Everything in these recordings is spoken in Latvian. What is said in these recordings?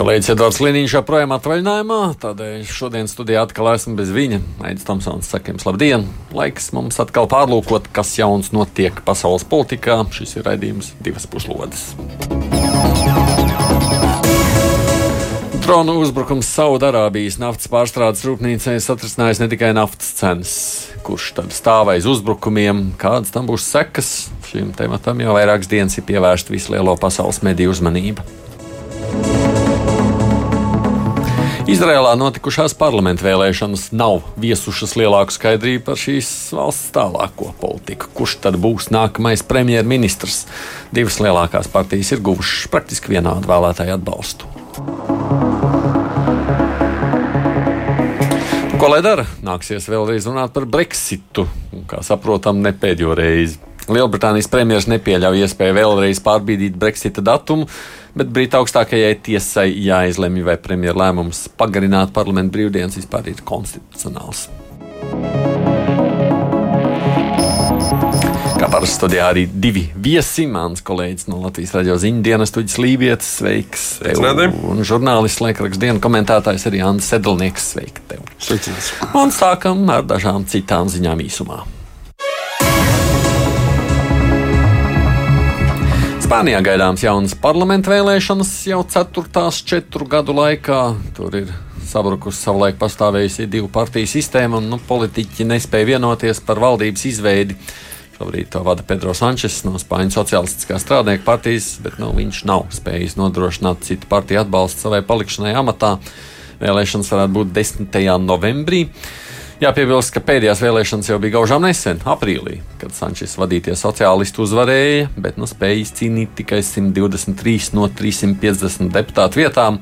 kolēģis Edvards Liniņš joprojām atvaļinājumā, tādēļ šodien studijā atkal esmu bez viņa. Aits Tomsons saka jums labdien! Laiks mums atkal pārlūkot, kas jauns notiek pasaules politikā. Šis ir raidījums divas puslodes. Drona uzbrukums Saudārābijas naftas pārstrādes rūpnīcai satricinājis ne tikai naftas cenas. Kurš tad stāv aiz uzbrukumiem, kādas tam būs sekas? Šim tematam jau vairākas dienas ir pievērsta vislielo pasaules mediju uzmanība. Izrēlā notikušās parlamentu vēlēšanas nav viesušas lielāku skaidrību par šīs valsts tālāko politiku. Kurš tad būs nākamais premjerministrs? Divas lielākās partijas ir guvušas praktiski vienādu vēlētāju atbalstu. Ko lai dara? Nāksies vēlreiz runāt par Brexitu. Kā saprotam, ne pēdējo reizi. Lielbritānijas premjerministrs nepieļauj iespēju vēlreiz pārbīdīt Brexita datumu bet Brītu augstākajai tiesai jāizlemj, vai premjeras lēmums pagarināt parlamentu brīvdienas vispār ir konstitucionāls. Kā parasti studijā arī divi viesi. Mans kolēģis no Latvijas raidījuma ziņu dienas, Tuģis Lībijams, sveiks. Tev, un žurnālists, laikraksta dienas komentētājs arī Anna Sedlnieks, sveiks tev. Sveicināts. Un sākam ar dažām citām ziņām īsumā. Spānijā gaidāms jaunas parlamenta vēlēšanas jau ceturtās četru gadu laikā. Tur ir sabrukusi savulaik pastāvējusi divu partiju sistēma, un nu, politiķi nespēja vienoties par valdības izveidi. Šobrīd to vada Pedro Sančes no Spāņu Socialistiskās strādnieku partijas, bet nu, viņš nav spējis nodrošināt citu partiju atbalstu savai palikšanai amatā. Vēlēšanas varētu būt 10. novembrī. Jāpiebilst, ka pēdējās vēlēšanas jau bija gaužām nesen, aprīlī, kad Sančes vadītie sociālisti uzvarēja, bet nu spēja izcīnīt tikai 123 no 350 deputātu vietām.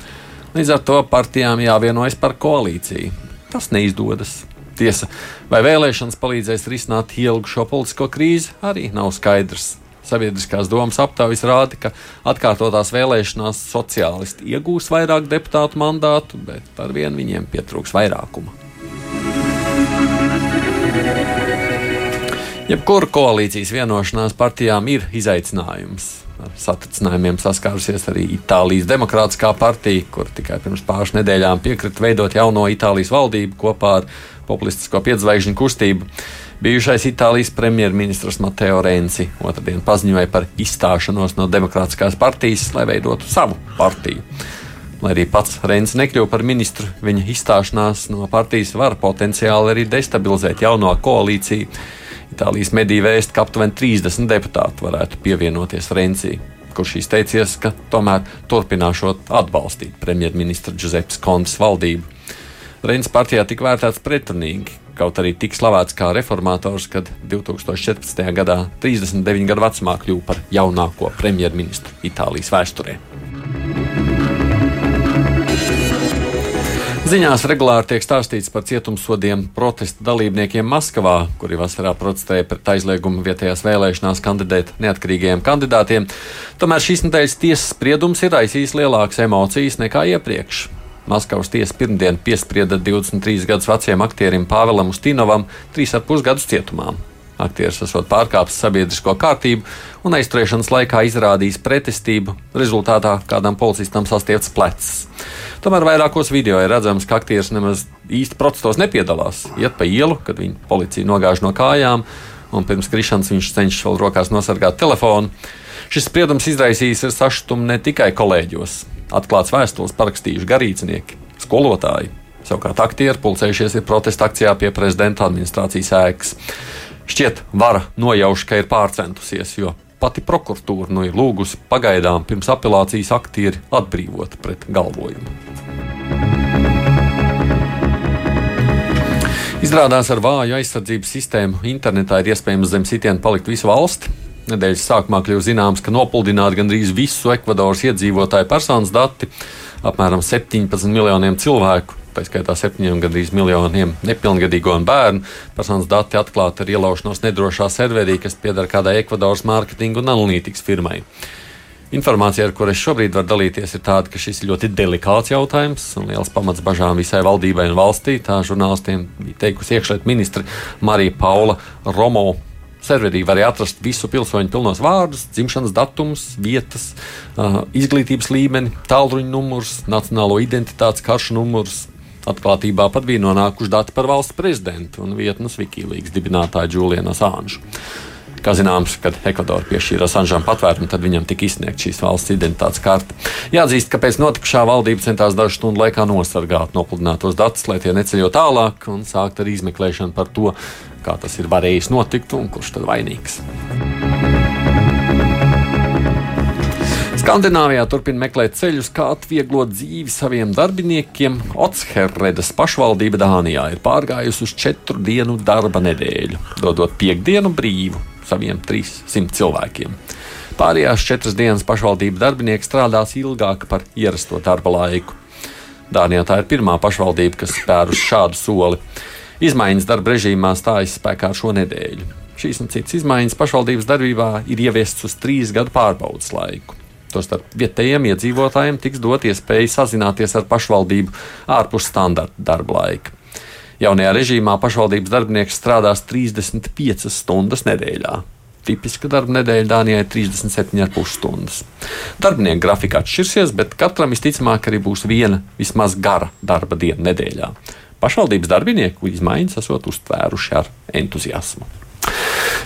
Līdz ar to partijām jāvienojas par koalīciju. Tas neizdodas. Tiesa, vai vēlēšanas palīdzēs risināt ilgu politisko krīzi, arī nav skaidrs. Sabiedriskās domas aptaujas rāda, ka atkārtotās vēlēšanās sociālisti iegūs vairāk deputātu mandātu, bet par vienu viņiem pietrūks vairākuma. Jebkura koalīcijas vienošanās partijām ir izaicinājums. Ar satricinājumiem saskārusies arī Itālijas Demokrātiskā partija, kur tikai pirms pāris nedēļām piekrita veidot jauno Itālijas valdību kopā ar populistisko piedzvaigžņu kustību. Bijušais Itālijas premjerministrs Mateo Renci otrdien paziņoja par izstāšanos no Demokrātiskās partijas, lai veidotu savu partiju. Lai arī pats Renns nekļuva par ministru, viņa izstāšanās no partijas var potenciāli arī destabilizēt jauno koalīciju Itālijas mediju vēst, ka aptuveni 30 deputāti varētu pievienoties Rencijai, kurš izteicies, ka tomēr turpināšot atbalstīt premjerministra Giuseppes Kontes valdību. Rennes partijā tika vērtēts pretrunīgi, kaut arī tik slavēts kā reformators, kad 2014. gadā 39 gadu vecumā kļuva par jaunāko premjerministru Itālijas vēsturē. Ziņās regulāri tiek stāstīts par cietumsodiem protesta dalībniekiem Maskavā, kuri vasarā protestēja pret aizliegumu vietējās vēlēšanās kandidēt neatkarīgajiem kandidātiem. Tomēr šīs nedēļas tiesas spriedums ir aizsījis lielākas emocijas nekā iepriekš. Maskavas tiesa pirmdien piesprieda 23 gadus vecajam aktierim Pāvēlam Ustinovam 3,5 gadus cietumā. Aktieris esot pārkāpis sabiedrisko kārtību un aizturēšanas laikā izrādījis pretestību, rezultātā kādam policistam sastiepts plecs. Tomēr vairākos video ir redzams, ka aktieris nemaz īsti protestos nepiedalās. Iet pa ielu, kad viņa policija nogāž no kājām, un pirms krišanas viņš cenšas vēl rokās nosargāt telefonu. Šis spriedums izraisījis sašutumu ne tikai kolēģos. Atklāts vēstules parakstījuši garīdznieki, skolotāji. Savukārt aktieri pulcējušies ir protesta akcijā pie prezidenta administrācijas ēkas. Šķiet, vara nojauš, ka ir pārcentusies, jo Pati prokuratūra nu ir lūgusi pagaidām pirms apelācijas aktieri atbrīvot pret galvojumu. Izrādās, ar vāju aizsardzības sistēmu internetā ir iespējams zem sitiena palikt visu valsti. Nedēļas sākumā kļuva zināms, ka nopludināti gandrīz visu Ekvadoras iedzīvotāju personas dati, apmēram 17 miljoniem cilvēku. Tā skaitā septiņiem gandrīz miljoniem nepilngadīgo un bērnu. Personas dati atklāti ar ielaušanos nedrošā serverī, kas pieder kādai Ekvadoras mārketinga un analītikas firmai. Informācija, ar kuru es šobrīd varu dalīties, ir tāda, ka šis ir ļoti delikāts jautājums un liels pamats bažām visai valdībai un valstī. Tā žurnālistiem bija teikusi iekšlietu ministra Marija Paula Romo. Serverī varēja atrast visu pilsoņu pilnos vārdus, dzimšanas datumus, vietas, izglītības līmeni, tālruņa numurus, nacionālo identitātes karšu numurus. Atklātībā pat bija nonākuši dati par valsts prezidentu un vietnes Wikileaks dibinātāju Julianu Asāņu. Kā zināms, kad Ekvadora piešķīra Sanžam patvērumu, tad viņam tika izsniegta šīs valsts identitātes karte. Jāatzīst, ka pēc notikusā valdība centās dažu stundu laikā nosargāt nopludinātos datus, lai tie neceļo tālāk un sākt ar izmeklēšanu par to, kā tas ir varējis notikt un kurš tad vainīgs. Skandināvijā turpina meklēt ceļus, kā atvieglot dzīvi saviem darbiniekiem. Otsherredas pašvaldība Dānijā ir pārgājusi uz četru dienu darba nedēļu, dodot piekdienu brīvu saviem 300 cilvēkiem. Pārējās četras dienas pašvaldību darbinieki strādās ilgāk par ierasto darba laiku. Dānijā tā ir pirmā pašvaldība, kas spērus šādu soli. Izmaiņas darba režīmā stājas spēkā šo nedēļu. Šīs un citas izmaiņas pašvaldības darbībā ir ieviestas uz trīs gadu pārbaudas laiku. Tostarp vietējiem iedzīvotājiem tiks dot iespēja sazināties ar pašvaldību ārpus standarta darba laika. Jaunajā režīmā pašvaldības darbinieks strādās 35 stundas nedēļā. Tipiska darba nedēļa Dānijai ir 37,5 stundas. Darbinieku grafika atšķirsies, bet katram visticamāk arī būs viena vismaz gara darba diena nedēļā. Pašvaldības darbinieku izmaiņas esot uztvēruši ar entuziasmu.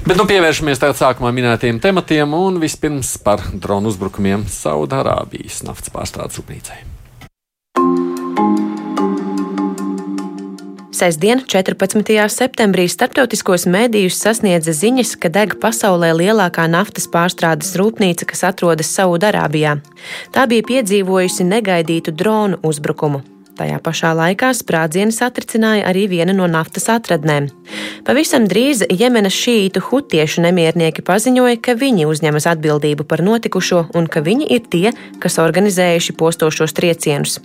Bet nu pievēršamies tagad sākumā minētiem tematiem un vispirms par dronu uzbrukumiem Saudārābijas naftas pārstrādes rūpnīcai. Sestdien, 14. septembrī, starptautiskos mēdījus sasniedza ziņas, ka deg pasaulē lielākā naftas pārstrādes rūpnīca, kas atrodas Saudarābijā. Tā bija piedzīvojusi negaidītu dronu uzbrukumu. Tajā pašā laikā sprādzienu satricināja arī viena no naftas atradnēm. Pavisam drīz Jemenas šītu hutiešu nemiernieki paziņoja, ka viņi uzņemas atbildību par notikušo un ka viņi ir tie, kas organizējuši postošos triecienus.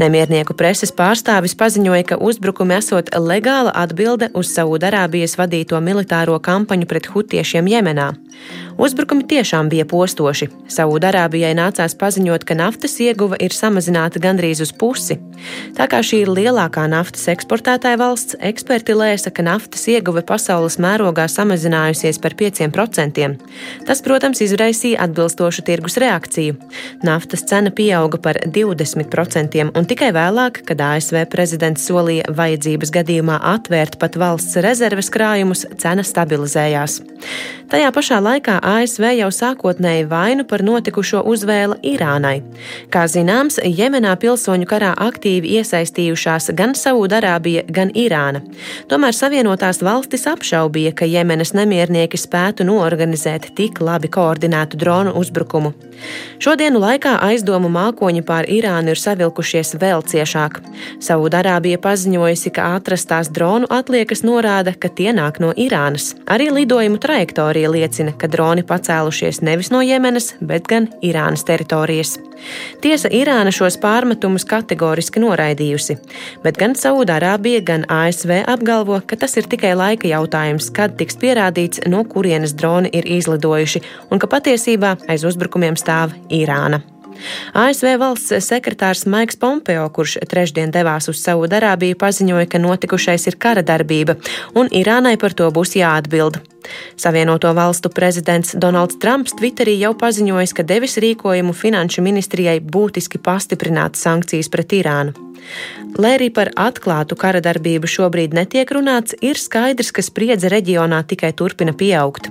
Nemiernieku preses pārstāvis paziņoja, ka uzbrukumi esot legāla atbilde uz Saudārābijas vadīto militāro kampaņu pret hutiešiem Jemenā. Uzbrukumi tiešām bija postoši. Saudārābijai nācās paziņot, ka naftas ieguva ir samazināta gandrīz uz pusi. Tā kā šī ir lielākā naftas eksportētāja valsts, eksperti lēsa, ka naftas ieguve pasaules mērogā samazinājusies par 5%. Tas, protams, izraisīja atbilstošu tirgus reakciju. Naftas cena pieauga par 20%, un tikai vēlāk, kad ASV prezidents solīja vajadzības gadījumā atvērt pat valsts rezerves krājumus, cena stabilizējās. Tajā pašā laikā ASV jau sākotnēji vainu par notikušo uzvēla Irānai. Kā zināms, Jemenā pilsoņu karā aktīvi iesaistījušās gan Saudārābija, gan Irāna. Tomēr Savienotās valstis apšaubīja, ka Jemenas nemiernieki spētu noorganizēt tik labi koordinētu dronu uzbrukumu. Šodienu laikā aizdomu mākoņi pār Irānu ir savilkušies vēl ciešāk. Saudārābija paziņojusi, ka atrastās dronu atliekas norāda, ka tie nāk no Irānas. Arī lidojumu trajektorija arī liecina, ka droni pacēlušies nevis no Jemenas, bet gan Irānas teritorijas. Tiesa, Irāna šos pārmetumus kategoriski noraidījusi, bet gan Saudārābija, gan ASV apgalvo, ka tas ir tikai laika jautājums, kad tiks pierādīts, no kurienes droni ir izlidojuši, un ka patiesībā aiz uzbrukumiem stāv Irāna. ASV valsts sekretārs Maiks Pompeo, kurš trešdien devās uz Saudārābiju, paziņoja, ka notikušais ir kara darbība, un Irānai par to būs jāatbild. Savienoto valstu prezidents Donalds Trumps Twitterī jau paziņojis, ka devis rīkojumu finanšu ministrijai būtiski pastiprināt sankcijas pret Irānu. Lai arī par atklātu kara darbību šobrīd netiek runāts, ir skaidrs, ka spriedze reģionā tikai turpina pieaugt.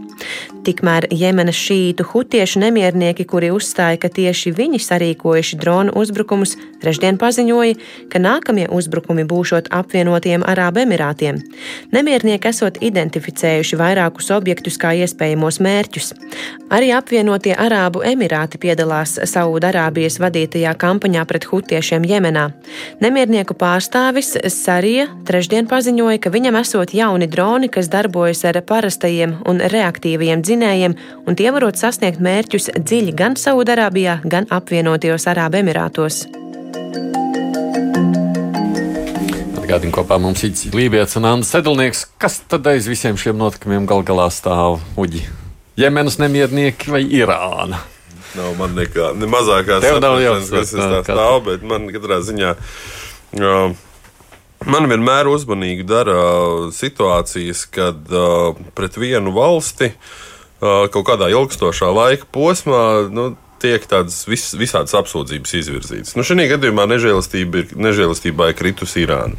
Tikmēr Jemenas šītu hutiešu nemiernieki, kuri uzstāja, ka tieši viņi sarīkojuši dronu uzbrukumus, trešdien paziņoja, ka nākamie uzbrukumi būšot apvienotiem Arābu Emirātiem. Nemiernieki esot identificējuši vairākus objektus kā iespējamos mērķus. Arī apvienotie Arābu Emirāti piedalās Saudārābijas vadītajā kampaņā pret hutiešiem Jemenā. Nemiernieku pārstāvis Sarija trešdien paziņoja, ka viņam esot jauni droni, kas darbojas ar parastajiem un reaktīviem dzinējiem, un tie varot sasniegt mērķus dziļi gan Saudarābijā, gan apvienotajos Arābu Emirātos. Atgādini kopā mums ir Lībijas un Anna Sedlnieks. Kas tad aiz visiem šiem notikumiem gal galā stāv uģi? Jemenas nemiernieki vai Irāna? Nav man nekā, ne saprašanas, jāsaka, kas es tā, stāvu, bet man katrā ziņā. Uh, Man vienmēr uzmanīgi dara situācijas, kad uh, pret vienu valsti uh, kaut kādā ilgstošā laika posmā nu, tiek tādas vis, visādas apsūdzības izvirzītas. Nu, Šajā gadījumā nežēlastība ir, nežēlastībā ir kritusi Irāna.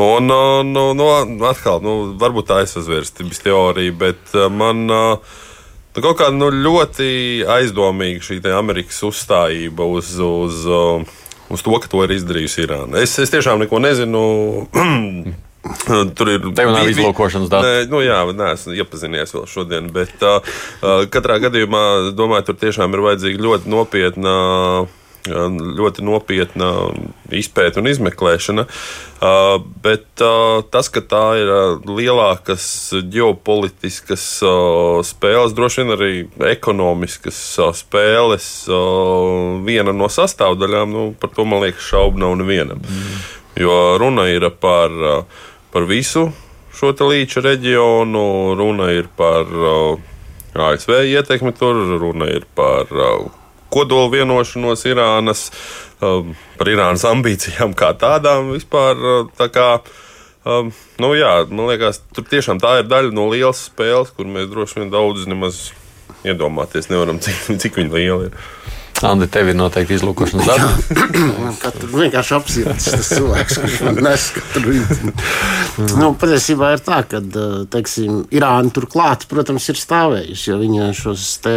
Un, uh, nu, nu, atkal, nu, varbūt tā ir sazvērstības teorija, bet uh, man. Uh, Nu, kaut kāda nu, ļoti aizdomīga šī Amerikas uzstājība uz, uz, uh, uz to, ka to ir izdarījusi Irāna. Es, es tiešām neko nezinu. Tur ir vi- vi- izlūkošanas datu. Nē, nu jā, nē, esmu iepazinies vēl šodien. Bet uh, katrā gadījumā, domāju, tur tiešām ir vajadzīga ļoti nopietna. Ļoti nopietna izpēta un izmeklēšana. Uh, bet uh, tas, ka tā ir lielākas ģeopolitiskas uh, spēles, droši vien arī ekonomiskas spēles, viena no sastāvdaļām, nu, par to man liekas, šaubu nav nevienam. Mm. Jo runa ir par, uh, par visu šo līča reģionu, runa ir par uh, ASV ietekmi tur, runa ir par uh, kodolu vienošanos Irānas, par Irānas ambīcijām kā tādām vispār. Tā kā, um, nu jā, man liekas, tur tiešām tā ir daļa no lielas spēles, kur mēs droši vien daudz nemaz iedomāties nevaram, cik, cik viņa liela ir. Andi, tev ir noteikti izlūkošanas dati. Man katru vienkārši apsirds tas cilvēks, kurš man nes katru rītu. Nu, patiesībā ir tā, ka, teiksim, Irāna turklāt, protams, ir stāvējusi, jo viņa šos te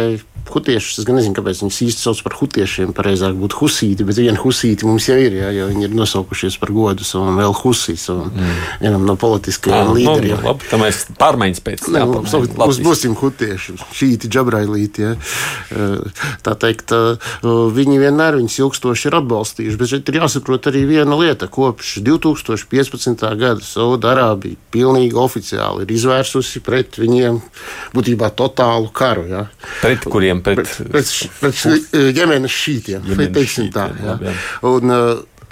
hutiešus, es nezinu, kāpēc viņus īsti sauc par hutiešiem, pareizāk būtu husīti, bet viena husīti mums jau ir, jā, jo viņi ir nosaukušies par godu savam vēl husī, savam mm. vienam no politiskajiem Nu, līderiem. labi, tā mēs pārmaiņas pēc tam. mums, būsim hutieši, šīti džabrailīti. Ja. Eh, Tā teikt, eh, viņi vienmēr viņus ilgstoši ir atbalstījuši. Bet šeit ir jāsaprot arī viena lieta. Kopš 2015. gada Saudārābija pilnīgi oficiāli ir izvērsusi pret viņiem būtībā totālu karu. Ja. Pret kuriem? Pret, Pret, pret, pret ģimenes šītiem. Ģimenes šītiem, jā. Un,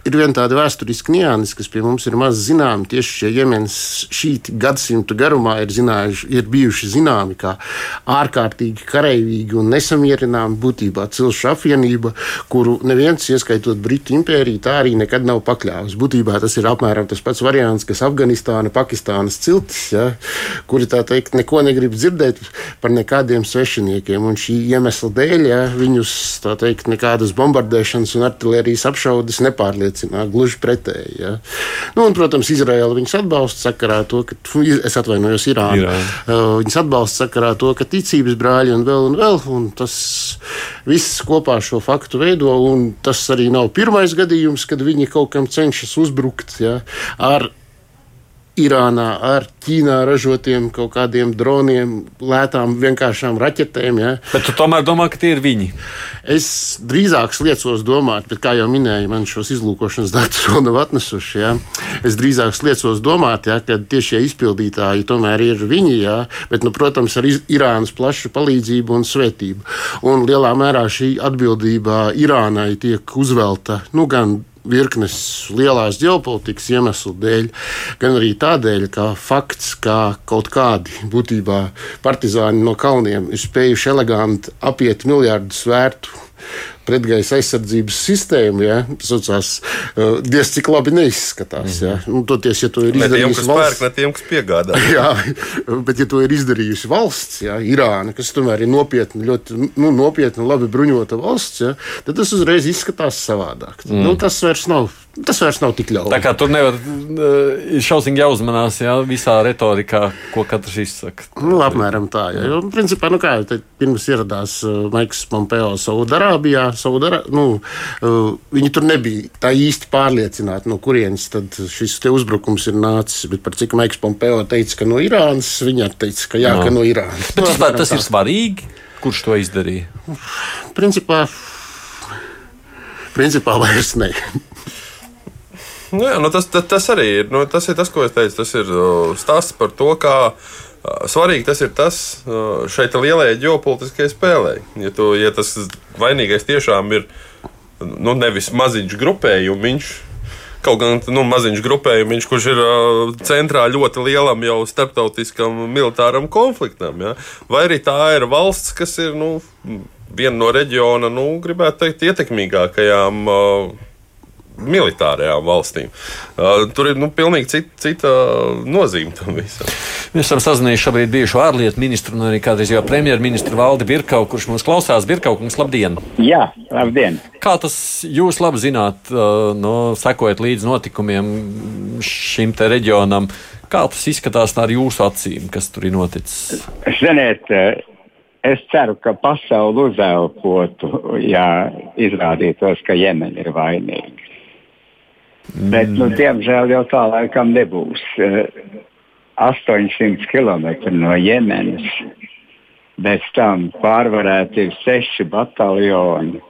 Ir viena tāda vēsturiska nianses, kas pie mums ir maz zināma. Tieši šie ģimenes šīti gadsimtu garumā ir, zinājuši, ir bijuši zināmi kā ārkārtīgi karavīgi un nesamierināmi būtībā cilšu apvienība, kuru neviens, ieskaitot Britu impēriju, tā arī nekad nav pakļāvusi. Būtībā tas ir apmēram tas pats variants, kas Afganistāna, Pakistānas ciltis, ja, kuri tā teikt neko negrib dzirdēt par nekādiem svešiniekiem. Un šī iemesla dēļ ja, viņus tā teikt nekādas bombardēšanas un artērijas apšaudes nepārliecina. Gluži pretēji. Ja. Nu, un, protams, Izraela viņus atbalsta sakarā ar to, ka es atvainojos Irānu. Irāna. Uh, Viņas atbalsta sakarā ar to, ka ticības brāļi un vēl un vēl. Un tas viss kopā šo faktu veido. un Tas arī nav pirmais gadījums, kad viņi kaut kam cenšas uzbrukt ja, ar Irānā ar Ķīnā ražotiem kaut kādiem droniem, lētām, vienkāršām raķetēm. Ja. Bet tu tomēr domā, ka tie ir viņi. Es drīzāk liecos domāt, bet, kā jau minēju, man šos izlūkošanas datus vēl nav atnesuši. Ja. Es drīzāk liecos domāt, ja, ka tieši šie izpildītāji tomēr ir viņi, ja, bet, nu, protams, ar Irānas plašu palīdzību un svētību. Un lielā mērā šī atbildība Irānai tiek uzvelta nu, gan virknes lielās ģeopolitikas iemeslu dēļ, gan arī tādēļ, ka fakts, ka kaut kādi būtībā partizāni no kalniem ir spējuši eleganti apiet miljardus vērtu pretgaisa aizsardzības sistēmu, ja, tas saucās, uh, diez cik labi neizskatās. Ja. Nu, toties, ja to ir kas valsts- pērk, ne tiem, kas piegādā. Jā, bet, ja to ir izdarījusi valsts, jā, Irāna, kas tomēr ir nopietna, ļoti nu, nopietna, labi bruņota valsts, jā, tad tas uzreiz izskatās savādāk. Mm. Nu, tas, vairs nav, tas vairs nav tik ļauni. Tā kā tur nevar uh, šausmīgi jāuzmanās jā, visā retorikā, ko katrs izsaka. Nu, apmēram tā. Jā. Jo, principā, nu, kā jau pirms ieradās uh, Maiks Pompeo Saudārābijā, Saudara, nu, uh, viņi tur nebija tā īsti pārliecināti, no kurienes tad šis te uzbrukums ir nācis. Bet par cik Maiks Pompeo teica, ka no Irānas, viņa teica, ka jā, Jā. ka no Irānas. Bet Nu, vispār tas tā. ir svarīgi. Kurš to izdarīja? Principā, principā vairs ne. Nu, jā, nu tas, tas, tas arī ir. Nu, tas ir tas, ko es teicu. Tas ir stāsts par to, kā svarīgi tas ir tas šeit lielajai ģeopolitiskajai spēlē. Ja, tu, ja tas vainīgais tiešām ir nu, nevis maziņš grupējumiņš, kaut gan nu, maziņš grupējums, kurš ir uh, centrā ļoti lielam jau starptautiskam militāram konfliktam. Ja? Vai arī tā ir valsts, kas ir nu, viena no reģiona, nu, gribētu teikt, ietekmīgākajām. Uh, militārajām valstīm. Uh, tur ir nu, pilnīgi cita, cita nozīme tam visam. Mēs esam sazinājuši šobrīd bijušo ārlietu ministru un arī kādreiz jau premjerministru Valdi Birkau, kurš mums klausās. Birkau, kungs, labdien! Jā, labdien! Kā tas jūs labi zināt, uh, no, sekojot līdz notikumiem šim te reģionam? Kā tas izskatās ar jūsu acīm, kas tur ir noticis? Ziniet, es ceru, ka pasaule uzelpotu, ja izrādītos, ka Jemen ir vainīga. Bet, nu, diemžēl jau tā laikam nebūs. 800 km no Jemenas, bez tam pārvarēti ir seši bataljoni,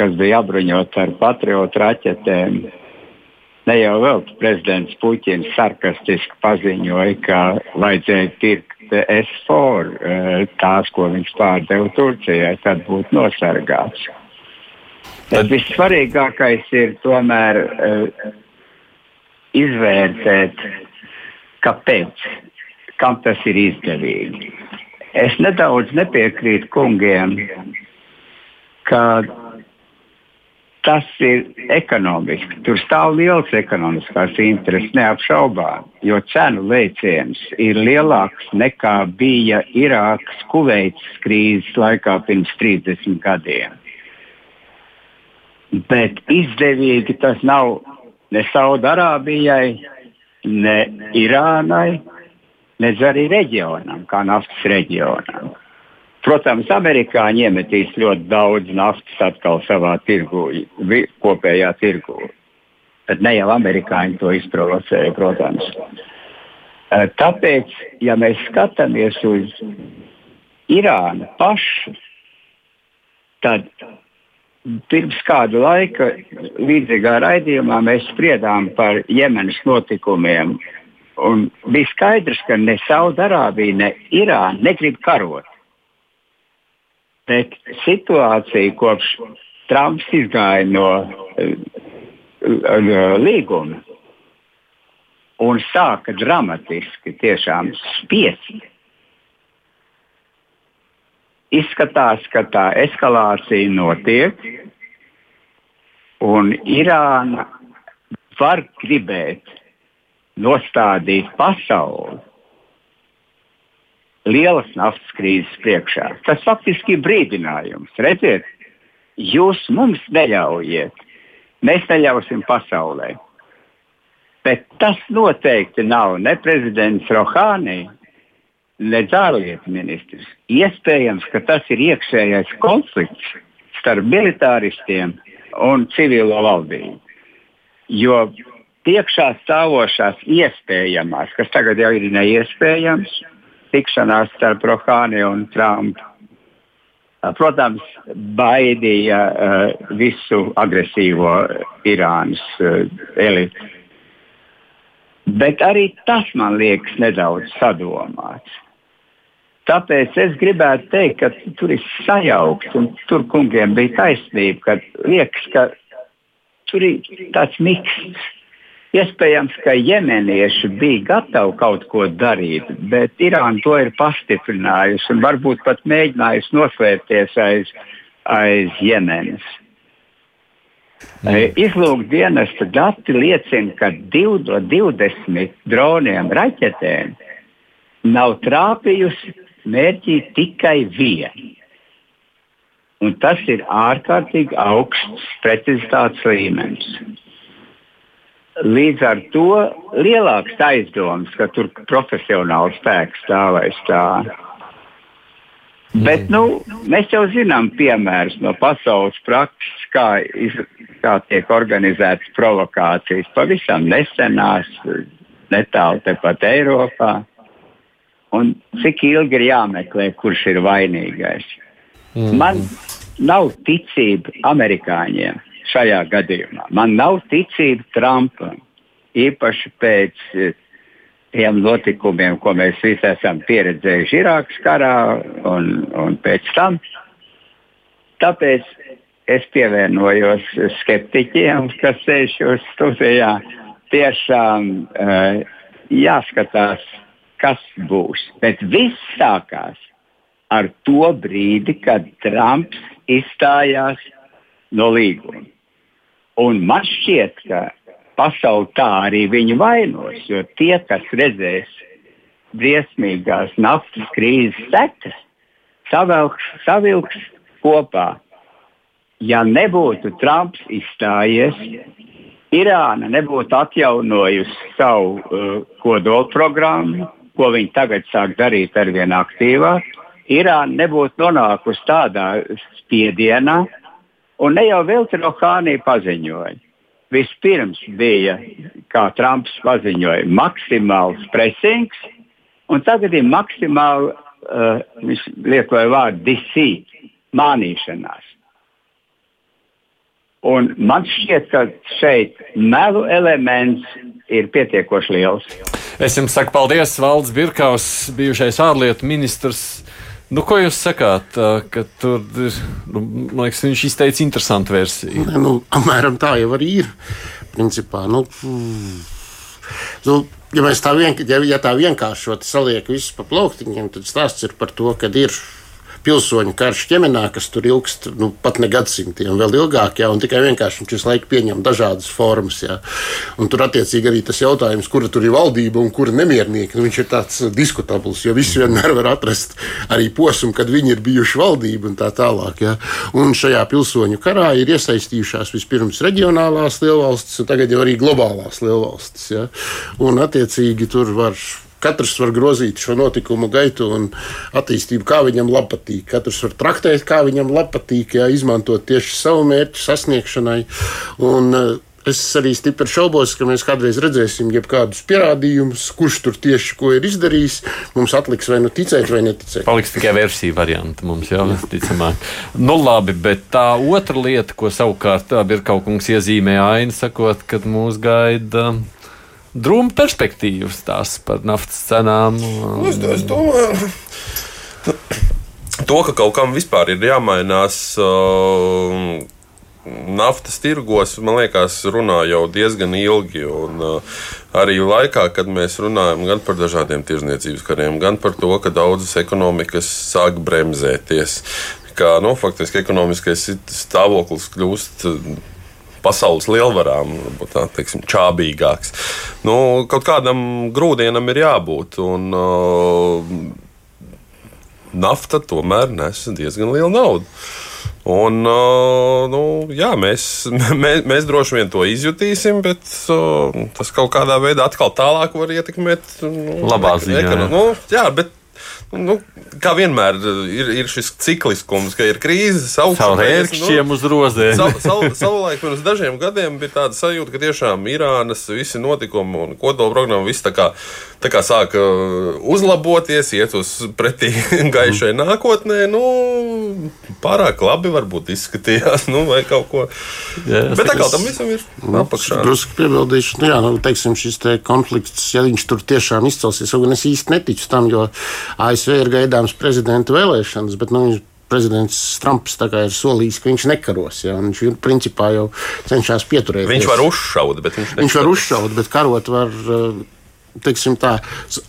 kas bija apbruņoti ar patriotu raķetēm. Ne jau vēl prezidents Puķins sarkastiski paziņoja, ka vajadzēja pirkt S4, tās, ko viņš pārdeva Turcijai, tad būtu nosargāts. Bet vissvarīgākais ir tomēr uh, izvērtēt, kāpēc, kam tas ir izdevīgi. Es nedaudz nepiekrītu kungiem, ka tas ir ekonomiski. Tur stāv liels ekonomiskās intereses, neapšaubām, jo cenu lēciens ir lielāks nekā bija Irākas Kuveits krīzes laikā pirms 30 gadiem. Bet izdevīgi tas nav ne Saudārābijai, ne Irānai, ne arī reģionam, kā naftas reģionam. Protams, amerikāņi iemetīs ļoti daudz naftas atkal savā tirgu, kopējā tirgu. Bet ne jau amerikāņi to izprovocēja, protams. Eh, tāpēc, ja mēs skatāmies uz Irānu pašu, tad Pirms kāda laika līdzīgā raidījumā mēs spriedām par Jemenas notikumiem. Un bija skaidrs, ka ne Saudārābija, ne Irāna negrib karot. Bet situācija kopš Trumps izgāja no līguma un sāka dramatiski spiest Izskatās, ka tā eskalācija notiek, un Irāna var gribēt nostādīt pasauli lielas naftas krīzes priekšā. Tas faktiski ir brīdinājums. Redziet, jūs mums neļaujiet, mēs neļausim pasaulē. Bet tas noteikti nav ne prezidents Rohānī, nedz ārlietu ministrs. Iespējams, ka tas ir iekšējais konflikts starp militāristiem un civilo valdību. Jo priekšā stāvošās iespējamās, kas tagad jau ir neiespējams, tikšanās starp Rohāni un Trumpu. Protams, baidīja uh, visu agresīvo Irānas uh, elitu. Bet arī tas man liekas nedaudz sadomāts. Tāpēc es gribētu teikt, ka tur ir sajaukt, un tur kungiem bija taisnība, ka liekas, ka tur ir tāds miksts. Iespējams, ka jemenieši bija gatavi kaut ko darīt, bet Irāna to ir pastiprinājusi un varbūt pat mēģinājusi noslēpties aiz, aiz Jemenas. Mm. Izlūkdienesta dati liecina, ka 20 droniem raķetēm nav trāpījusi mērķī tikai viena. Un tas ir ārkārtīgi augsts precizitātes līmenis. Līdz ar to lielāks aizdoms, ka tur profesionāls spēks stāv aiz tā. Bet nu, mēs jau zinām piemērus no pasaules prakses, kā, iz, kā tiek organizētas provokācijas. Pavisam nesenās, netālu tepat Eiropā un cik ilgi ir jāmeklē, kurš ir vainīgais. Mm. Man nav ticība amerikāņiem šajā gadījumā. Man nav ticība Trumpam, īpaši pēc eh, tiem notikumiem, ko mēs visi esam pieredzējuši Irākas karā un, un pēc tam. Tāpēc es pievienojos skeptiķiem, kas sēž šajā studijā. Tiešām uh, jāskatās, kas būs. Bet viss sākās ar to brīdi, kad Trumps izstājās no līguma. Un man šķiet, ka pasaule tā arī viņu vainos, jo tie, kas redzēs briesmīgās naftas krīzes sekas, savilks, savilks kopā. Ja nebūtu Trumps izstājies, Irāna nebūtu atjaunojusi savu uh, kodolprogrammu, ko viņi tagad sāk darīt ar vien aktīvāk, Irāna nebūtu nonākusi tādā spiedienā, un ne jau vilti no Hānija paziņoja. Vispirms bija, kā Trumps paziņoja, maksimāls presings, un tagad ir maksimāli, uh, viņš lietoja vārdu deceit, mānīšanās. Un man šķiet, ka šeit melu elements ir pietiekoši liels. Es jums saku paldies, Valdis Birkaus, bijušais ārlietu ministrs. Nu, ko jūs sakāt? Tur nu, man liekas, viņš izteica interesantu versiju. Ne, nu, apmēram tā jau arī ir. Principā, nu, nu, ja tā, vien, ja, ja tā vienkāršot saliekam visus pa plauktiņiem, tad stāsts ir par to, ka ir pilsoņu karš ķemenā, kas tur ilgst nu, pat ne gadsimtiem, vēl ilgāk, jā, un tikai vienkārši viņš visu laiku pieņem dažādas formas. Jā. Un tur attiecīgi arī tas jautājums, kura tur ir valdība un kura nemiernieki, nu, viņš ir tāds diskutabls, jo visi vienmēr var atrast arī posmu, kad viņi ir bijuši valdība un tā tālāk. Jā. Un šajā pilsoņu karā ir iesaistījušās vispirms reģionālās lielvalstis, un tagad jau arī globālās lielvalstis. Jā. Un attiecīgi tur var Katrs var grozīt šo notikumu gaitu un attīstību, kā viņam patīk. Katrs var traktēt, kā viņam patīk, jā, izmantot tieši savu mērķu sasniegšanai. Un, Es arī stipri šaubos, ka mēs kādreiz redzēsim jebkādus pierādījumus, kurš tur tieši ko ir izdarījis. Mums atliks vai nu ticēt, vai neticēt. Paliks tikai versija variants mums jau, ticamāk. Nu, labi, bet tā otra lieta, ko savukārt ir kaut kungs iezīmē aina, sakot, ka mūs gaida drūma perspektīvas tās par naftas cenām. Es, es domāju, to, ka kaut kam vispār ir jāmainās. Uh, Naftas tirgos, man liekas, runā jau diezgan ilgi. Un, uh, arī laikā, kad mēs runājam gan par dažādiem tirzniecības kariem, gan par to, ka daudzas ekonomikas sāk bremzēties, ka nu, faktiski ekonomiskais stāvoklis kļūst pasaules lielvarām, tā teiksim, čābīgāks. Nu, kaut kādam grūdienam ir jābūt. Un, uh, nafta tomēr nes diezgan lielu naudu. Un, uh, nu, jā, mēs, mēs, mēs droši vien to izjutīsim, bet uh, tas kaut kādā veidā atkal tālāk var ietekmēt. Nu, Labā ziņā. Ekonu, nu, jā, bet Nu, kā vienmēr ir, ir šis cikliskums, ka ir krīze, augšup nu, uz rozēm. Sav, sav, savulaik pirms dažiem gadiem bija tāda sajūta, ka tiešām Irānas visi notikumi un kodola programma viss tā kā, tā kā sāka uzlaboties, iet uz pretī gaišai nākotnē. Nu, pārāk labi varbūt izskatījās, nu, vai kaut ko. Jā, Bet tā kā tam visam ir nu, apakšā. Drusku piebildīšu, nu, jā, nu, teiksim, šis te konflikts, ja viņš tur tiešām izcelsies, un es īsti neticu tam, jo ASV ir gaidāms prezidenta vēlēšanas, bet nu, viņš prezidents Trumps ir solījis, ka viņš nekaros. Ja, viņš principā jau cenšas pieturēties. Viņš var uzšaut, bet viņš, viņš var uzšaut, bet karot var. Teiksim, tā,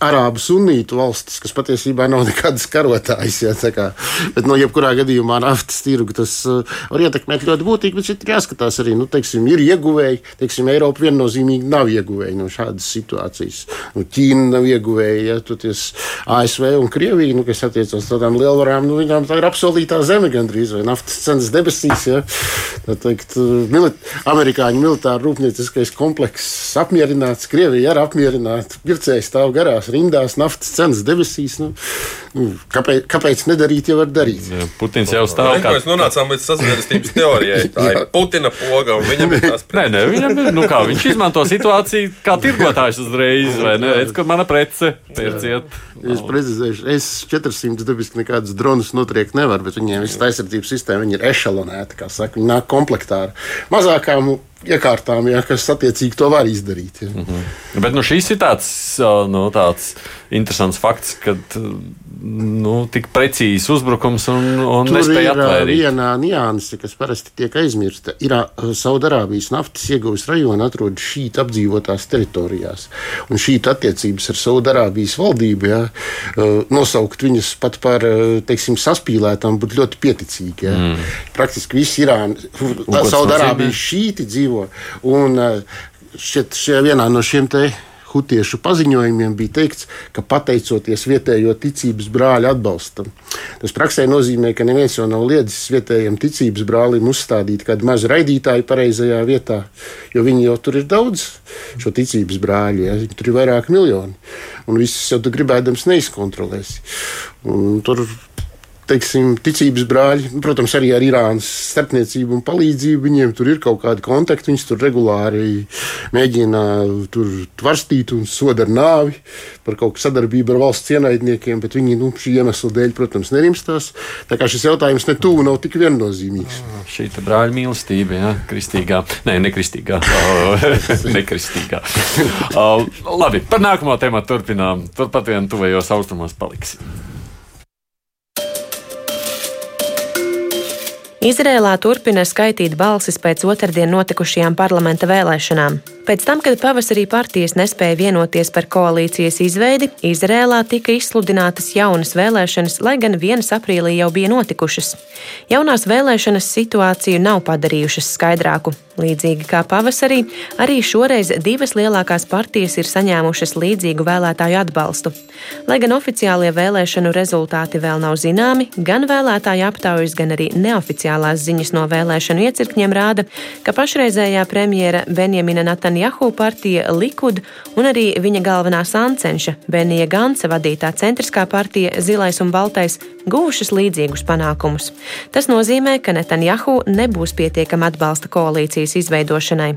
arābu sunītu valstis, kas patiesībā nav nekādas karotājas. Ja, kā, bet, no nu, jebkurā gadījumā naftas tirgu tas uh, var ietekmēt ļoti būtīgi, bet ir jāskatās arī, nu, teiksim, ir ieguvēji. Teiksim, Eiropa viennozīmīgi nav ieguvēji no šādas situācijas. Nu, Ķīna nav ieguvēja, ja toties ASV un Krievija, nu, kas attiecas uz tādām lielvarām, nu, viņām tā ir apsolītā zeme gandrīz vai naftas cenas debesīs. Ja. Tā teikt, uh, milit amerikāņu militāra rūpnieciskais komplekss apmierināts, Krievija ir apmierināta pircēji stāv garās rindās, naftas cenas debesīs. Nu, nu, kāpēc, kāpēc nedarīt, ja var darīt? Jā, Putins jau stāv. Kā... Mēs nonācām līdz sazvērstības teorijai. Tā ir Putina poga, un viņam ir tās. Nē, nē, viņam ir, nu kā, viņš izmanto situāciju kā tirgotājs uzreiz, vai ne? Redz, ka mana prece pērciet. Es precizēšu, es 400 dabiski nekādus dronus notriekt nevaru, bet viņiem viss aizsardzības sistēma ir ešalonēta, kā saka, viņi nāk komplektā ar mazākām iekārtām, ja, kas attiecīgi to var izdarīt. Ja. Mm -hmm. Bet nu, šī ir tāda kāds nu, tāds interesants fakts, ka nu, tik precīzs uzbrukums un, un Tur nespēja ir atvērīt. viena nianse, kas parasti tiek aizmirsta. Ir Saudārābijas naftas ieguves rajona atrodas šīs apdzīvotās teritorijās. Un šī attiecības ar Saudārābijas valdību, ja, nosaukt viņus pat par teiksim, saspīlētām, būtu ļoti pieticīgi. Ja. Mm. Praktiski visi Irāna, Saudārābijas šīti dzīvo. Un šķiet, šie vienā no šiem te hutiešu paziņojumiem bija teikts, ka pateicoties vietējo ticības brāļu atbalstam. Tas praksē nozīmē, ka neviens jau nav liedzis vietējiem ticības brālim uzstādīt kādu mazu raidītāju pareizajā vietā, jo viņi jau tur ir daudz šo ticības brāļu, ja? tur ir vairāk miljoni, un visus jau tu gribēdams neizkontrolēsi. Un tur teiksim, ticības brāļi, protams, arī ar Irānas starpniecību un palīdzību. Viņiem tur ir kaut kādi kontakti, viņus tur regulāri mēģina tur tvarstīt un soda ar nāvi par kaut kādu sadarbību ar valsts ienaidniekiem, bet viņi nu, šī iemesla dēļ, protams, nerimstās. Tā kā šis jautājums ne tuvu nav tik viennozīmīgs. Ah, šī ir brāļa mīlestība, ja kristīgā, nē, nekristīgā. nekristīgā. Labi, par nākamo tēmu turpinām. Turpat vien tuvējos austrumos paliksim. Izrēlā turpina skaitīt balsis pēc otrdien notikušajām parlamenta vēlēšanām. Pēc tam, kad pavasarī partijas nespēja vienoties par koalīcijas izveidi, Izrēlā tika izsludinātas jaunas vēlēšanas, lai gan vienas aprīlī jau bija notikušas. Jaunās vēlēšanas situāciju nav padarījušas skaidrāku. Līdzīgi kā pavasarī, arī šoreiz divas lielākās partijas ir saņēmušas līdzīgu vēlētāju atbalstu. Lai gan oficiālie vēlēšanu rezultāti vēl nav zināmi, gan vēlētāju aptaujas, gan arī neoficiālās ziņas no vēlēšanu iecirkņiem rāda, ka pašreizējā premjera Benjamina Netanjahu partija Likud un arī viņa galvenā sancenša Benija Gansa vadītā centriskā partija Zilais un Baltais guvušas līdzīgus panākumus. Tas nozīmē, ka Netanjahu nebūs pietiekama atbalsta koalīcijas izveidošanai.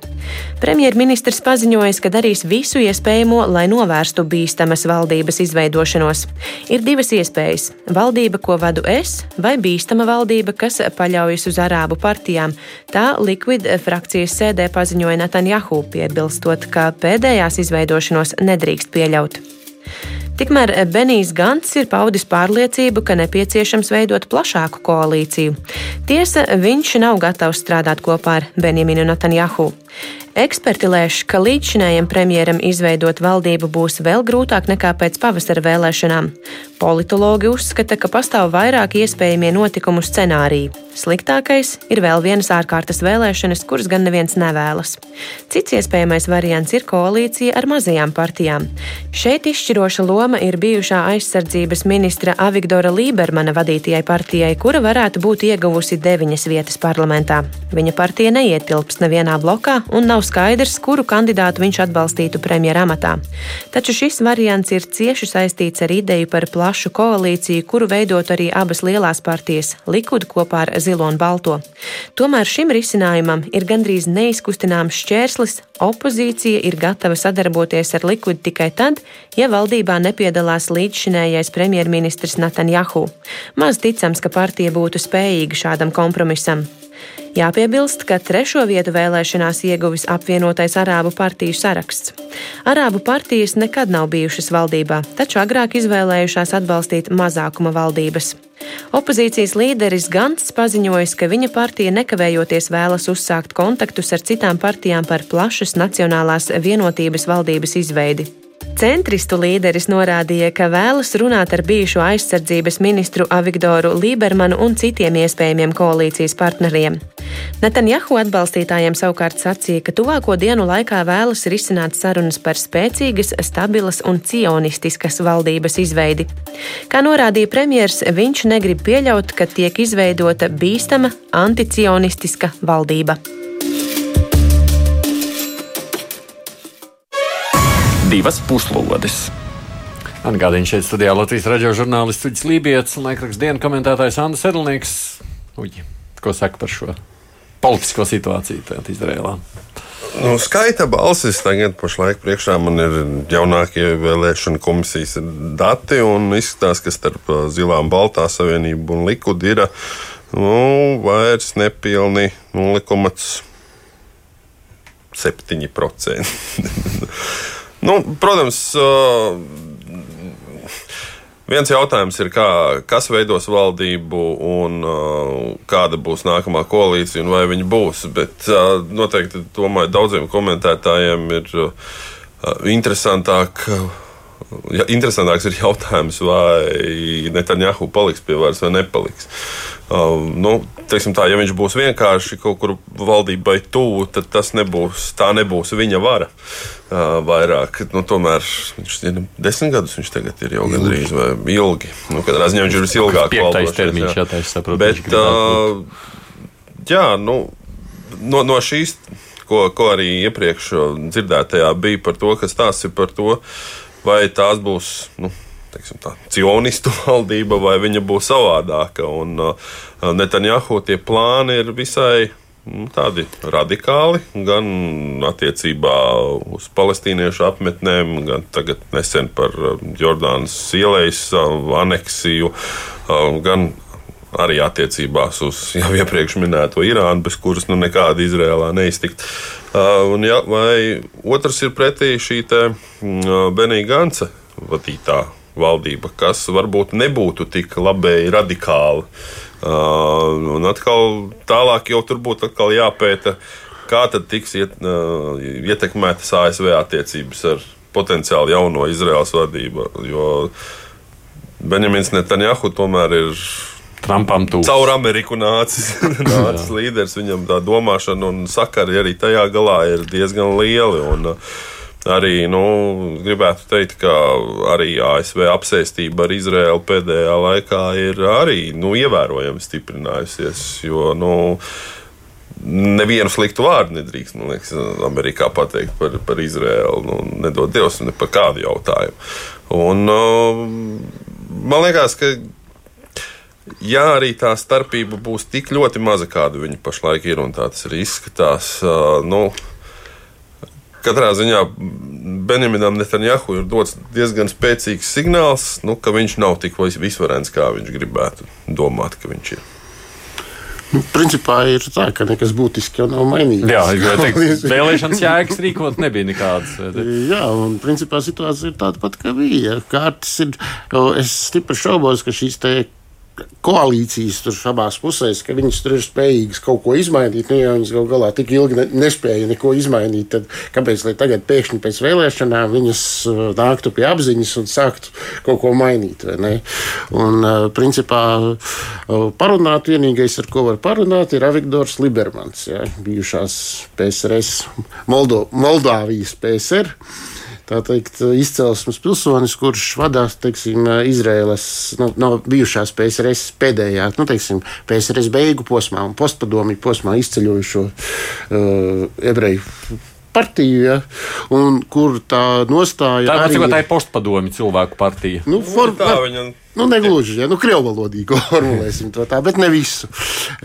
Premjerministrs paziņoja, ka darīs visu iespējamo, lai novērstu bīstamas valdības izveidošanos. Ir divas iespējas - valdība, ko vadu es, vai bīstama valdība, kas paļaujas uz arābu partijām. Tā Liquid frakcijas sēdē paziņoja Netanjahu, piebilstot, ka pēdējās izveidošanos nedrīkst pieļaut. Tikmēr Benijs Gants ir paudis pārliecību, ka nepieciešams veidot plašāku koalīciju. Tiesa, viņš nav gatavs strādāt kopā ar Benjaminu Netanjahu. Eksperti lēš, ka līdzšinējiem premjeram izveidot valdību būs vēl grūtāk nekā pēc pavasara vēlēšanām. Politologi uzskata, ka pastāv vairāk iespējamie notikumu scenāriji. Sliktākais ir vēl vienas ārkārtas vēlēšanas, kuras gan neviens nevēlas. Cits iespējamais variants ir koalīcija ar mazajām partijām. Šeit izšķiroša loma ir bijušā aizsardzības ministra Avigdora Lībermana vadītajai partijai, kura varētu būt ieguvusi deviņas vietas parlamentā. Viņa partija neietilpst nevienā blokā un nav skaidrs, kuru kandidātu viņš atbalstītu premjera amatā. Taču šis variants ir cieši saistīts ar ideju par plašu koalīciju, kuru veidot arī abas lielās partijas - Likud kopā ar Zilo un Balto. Tomēr šim risinājumam ir gandrīz neizkustināms šķērslis. Opozīcija ir gatava sadarboties ar Likud tikai tad, ja valdībā nepiedalās līdzšinējais premjerministrs Netanjahu. Maz ticams, ka partija būtu spējīga šādam kompromisam. Jāpiebilst, ka trešo vietu vēlēšanās ieguvis apvienotais Arābu partiju saraksts. Arābu partijas nekad nav bijušas valdībā, taču agrāk izvēlējušās atbalstīt mazākuma valdības. Opozīcijas līderis Gants paziņoja, ka viņa partija nekavējoties vēlas uzsākt kontaktus ar citām partijām par plašas nacionālās vienotības valdības izveidi. Centristu līderis norādīja, ka vēlas runāt ar bijušo aizsardzības ministru Avigdoru Lībermanu un citiem iespējamiem koalīcijas partneriem. Netanjahu atbalstītājiem savukārt sacīja, ka tuvāko dienu laikā vēlas risināt sarunas par spēcīgas, stabilas un cionistiskas valdības izveidi. Kā norādīja premjers, viņš negrib pieļaut, ka tiek izveidota bīstama anticionistiska valdība. Divas puslodes. Atgādījums šeit studijā Latvijas raidījuma žurnālists Uģis Lībijams un laikraksta dienas komentētājs Andris Edlnieks. Uģi, ko saka par šo politisko situāciju Izrēlā? Nu, skaita balsis tagad, pašlaik priekšā man ir jaunākie vēlēšana komisijas dati. Izskatās, ka starp zilām, baltā savienību un likudu ir nu, vairs nepilni 0,7%. Nu, protams, uh, Viens jautājums ir, kā, kas veidos valdību un uh, kāda būs nākamā koalīcija un vai viņa būs. Bet uh, noteikti domāju, daudziem komentētājiem ir uh, interesantāk. Ja, interesantāks ir jautājums, vai Netanjahu paliks pie varas vai nepaliks. Uh, nu, tā, ja viņš būs vienkārši kaut kur valdībai tuvu, tad tas nebūs, tā nebūs viņa vara. Uh, vairāk, nu, tomēr viņš ir desmit gadus, viņš tagad ir jau gandrīz vai ilgi. Nu, kad ziņā viņš ir visilgāk valdošais. termiņš, jā, tā es saprotu. Bet, uh, jā, nu, no, no šīs, ko, ko arī iepriekš dzirdētajā bija par to, kas tās ir par to, vai tās būs. Nu, teiksim, tā, cionistu valdība, vai viņa būs savādāka. Un uh, Netanjahu tie plāni ir visai nu, tādi radikāli, gan attiecībā uz palestīniešu apmetnēm, gan tagad nesen par uh, Jordānas ielejas uh, aneksiju, gan arī attiecībās uz jau iepriekš minēto Irānu, bez kuras nu, nekāda Izrēlā neiztikt. Uh, un, ja, vai otrs ir pretī šī te, uh, Benīga Gansa vadītā valdība, kas varbūt nebūtu tik labēji radikāla. Uh, un atkal tālāk jau tur būtu jāpēta, kā tad tiks iet, uh, ietekmētas ASV attiecības ar potenciāli jauno Izraels vadību. Jo Benjamins Netanjahu tomēr ir Trumpam tūs. Caur Ameriku nācis, nācis līderis. Viņam tā domāšana un sakari arī tajā galā ir diezgan lieli. Un, uh, Arī nu, gribētu teikt, ka arī ASV apsēstība ar Izraēlu pēdējā laikā ir arī nu, ievērojami stiprinājusies. Jo, nu, Nevienu sliktu vārdu nedrīkst, man liekas, Amerikā pateikt par, par Izraēlu. Nu, nedod Dievs, ne par kādu jautājumu. Un, uh, man liekas, ka Ja arī tā starpība būs tik ļoti maza, kāda viņa pašlaik ir, un tā tas arī izskatās, nu, Katrā ziņā Benjaminam Netanjahu ir dots diezgan spēcīgs signāls, nu, ka viņš nav tik visvarens, kā viņš gribētu domāt, ka viņš ir. Nu, principā ir tā, ka nekas būtiski jau nav mainījies. Jā, jo teikt, vēlēšanas jēgas rīkot nebija nekādas. Jā, un principā situācija ir tāda pati, kā bija. Kārtas ir, es stipri šaubos, ka šīs te koalīcijas tur abās pusēs, ka viņas tur ir spējīgas kaut ko izmainīt. Nu, ja viņas gal galā tik ilgi ne, nespēja neko izmainīt, tad kāpēc tagad pēkšņi pēc vēlēšanām viņas uh, nāktu pie apziņas un sāktu kaut ko mainīt? Un, uh, principā, uh, parunāt vienīgais, ar ko var parunāt, ir Aviktors Libermans, ja, bijušās PSRS, Moldo, Moldāvijas PSR teikt, izcelsmes pilsonis, kurš vadās teiksim, Izraēlas nu, no bijušās PSRS pēdējā, nu, teiksim, PSRS beigu posmā un postpadomju posmā izceļojušo uh, ebreju partiju, ja, kur tā nostāja. Tā, arī, tā ir postpadomju cilvēku partija. Nu, for, tā viņa Nu, negluži, ja nu, krievvalodīgi formulēsim to tā, bet ne visu.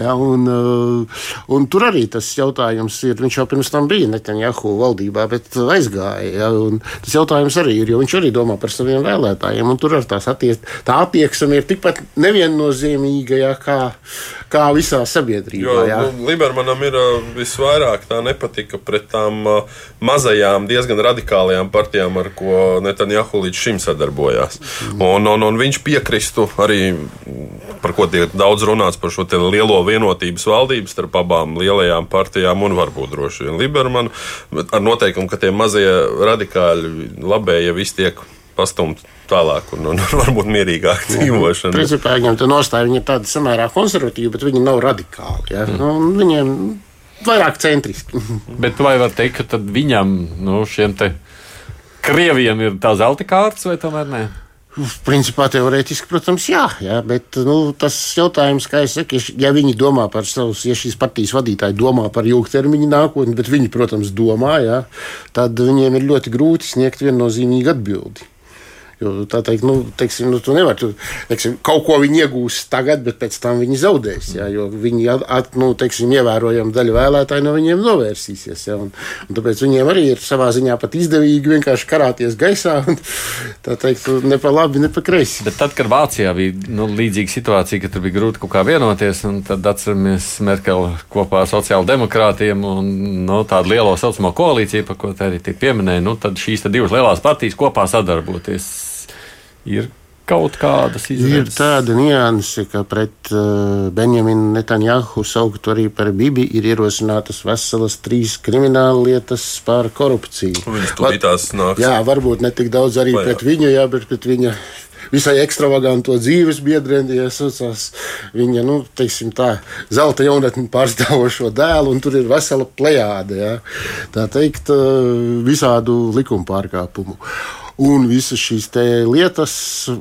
Ja, un, uh, un tur arī tas jautājums ir. Viņš jau pirms tam bija Netanjahu valdībā, bet aizgāja. Ja, tas jautājums arī ir, jo viņš arī domā par saviem vēlētājiem. Tur ar tās attiec, tā attieksme ir tikpat neviennozīmīga ja, kā, kā visā sabiedrībā. Jo, ja. nu, Libermanam ir uh, visvairāk tā nepatika pret tām uh, mazajām, diezgan radikālajām partijām, ar ko Netanjahu līdz šim sadarbojās. Mm. Un, un, un viņš pie piekristu arī par ko tiek daudz runāts par šo lielo vienotības valdību starp abām lielajām partijām un varbūt droši vien Libermanu, ar noteikumu, ka tie mazie radikāļi labējie visi tiek pastumti tālāk un, un varbūt mierīgāk dzīvošana. Principā viņam tā nostāja viņa ir tāda samērā konservatīva, bet viņi nav radikāli. Ja? Mm. Nu, viņiem vairāk centriski. bet vai var teikt, ka viņam, nu, šiem te krieviem ir tā zelta kārtas vai tomēr ne? Principā teorētiski, protams, jā, jā bet nu, tas jautājums, kā jau teicu, ja viņi domā par savus, ja šīs partijas vadītāji domā par ilgtermiņa nākotni, bet viņi, protams, domā, jā, tad viņiem ir ļoti grūti sniegt viennozīmīgu atbildi. Jo, tā teikt, nu, teiksim, nu, tu nevari, tu, teiksim, kaut ko viņi iegūs tagad, bet pēc tam viņi zaudēs. Jā, jo viņi at, nu, teiksim, ievērojama daļa vēlētāju no viņiem novērsīsies. Jā, un, un tāpēc viņiem arī ir savā ziņā pat izdevīgi vienkārši karāties gaisā. Un, tā teikt, ne pa labi, ne pa kreisi. Bet tad, kad Vācijā bija nu, līdzīga situācija, ka tur bija grūti kaut kā vienoties, un tad atceramies Merkeli kopā ar sociāldemokrātiem un nu, tādu lielo saucamo koalīciju, par ko te arī pieminēja, nu, tad šīs divas lielās partijas kopā sadarboties ir kaut kādas izredzes. Ir tāda nianse, ka pret uh, Benjaminu Netanjahu sauktu arī par Bibi ir ierosinātas veselas trīs krimināla lietas par korupciju. Viņas tūlītās nāks. Jā, varbūt ne tik daudz arī Vai, pret viņu, jā, bet pret viņa visai ekstravaganto dzīves biedreni, ja saucās viņa, nu, teiksim tā, zelta jaunatni pārstāvošo dēlu, un tur ir vesela plejāde, ja, tā teikt, uh, visādu likuma pārkāpumu. Un visas šīs lietas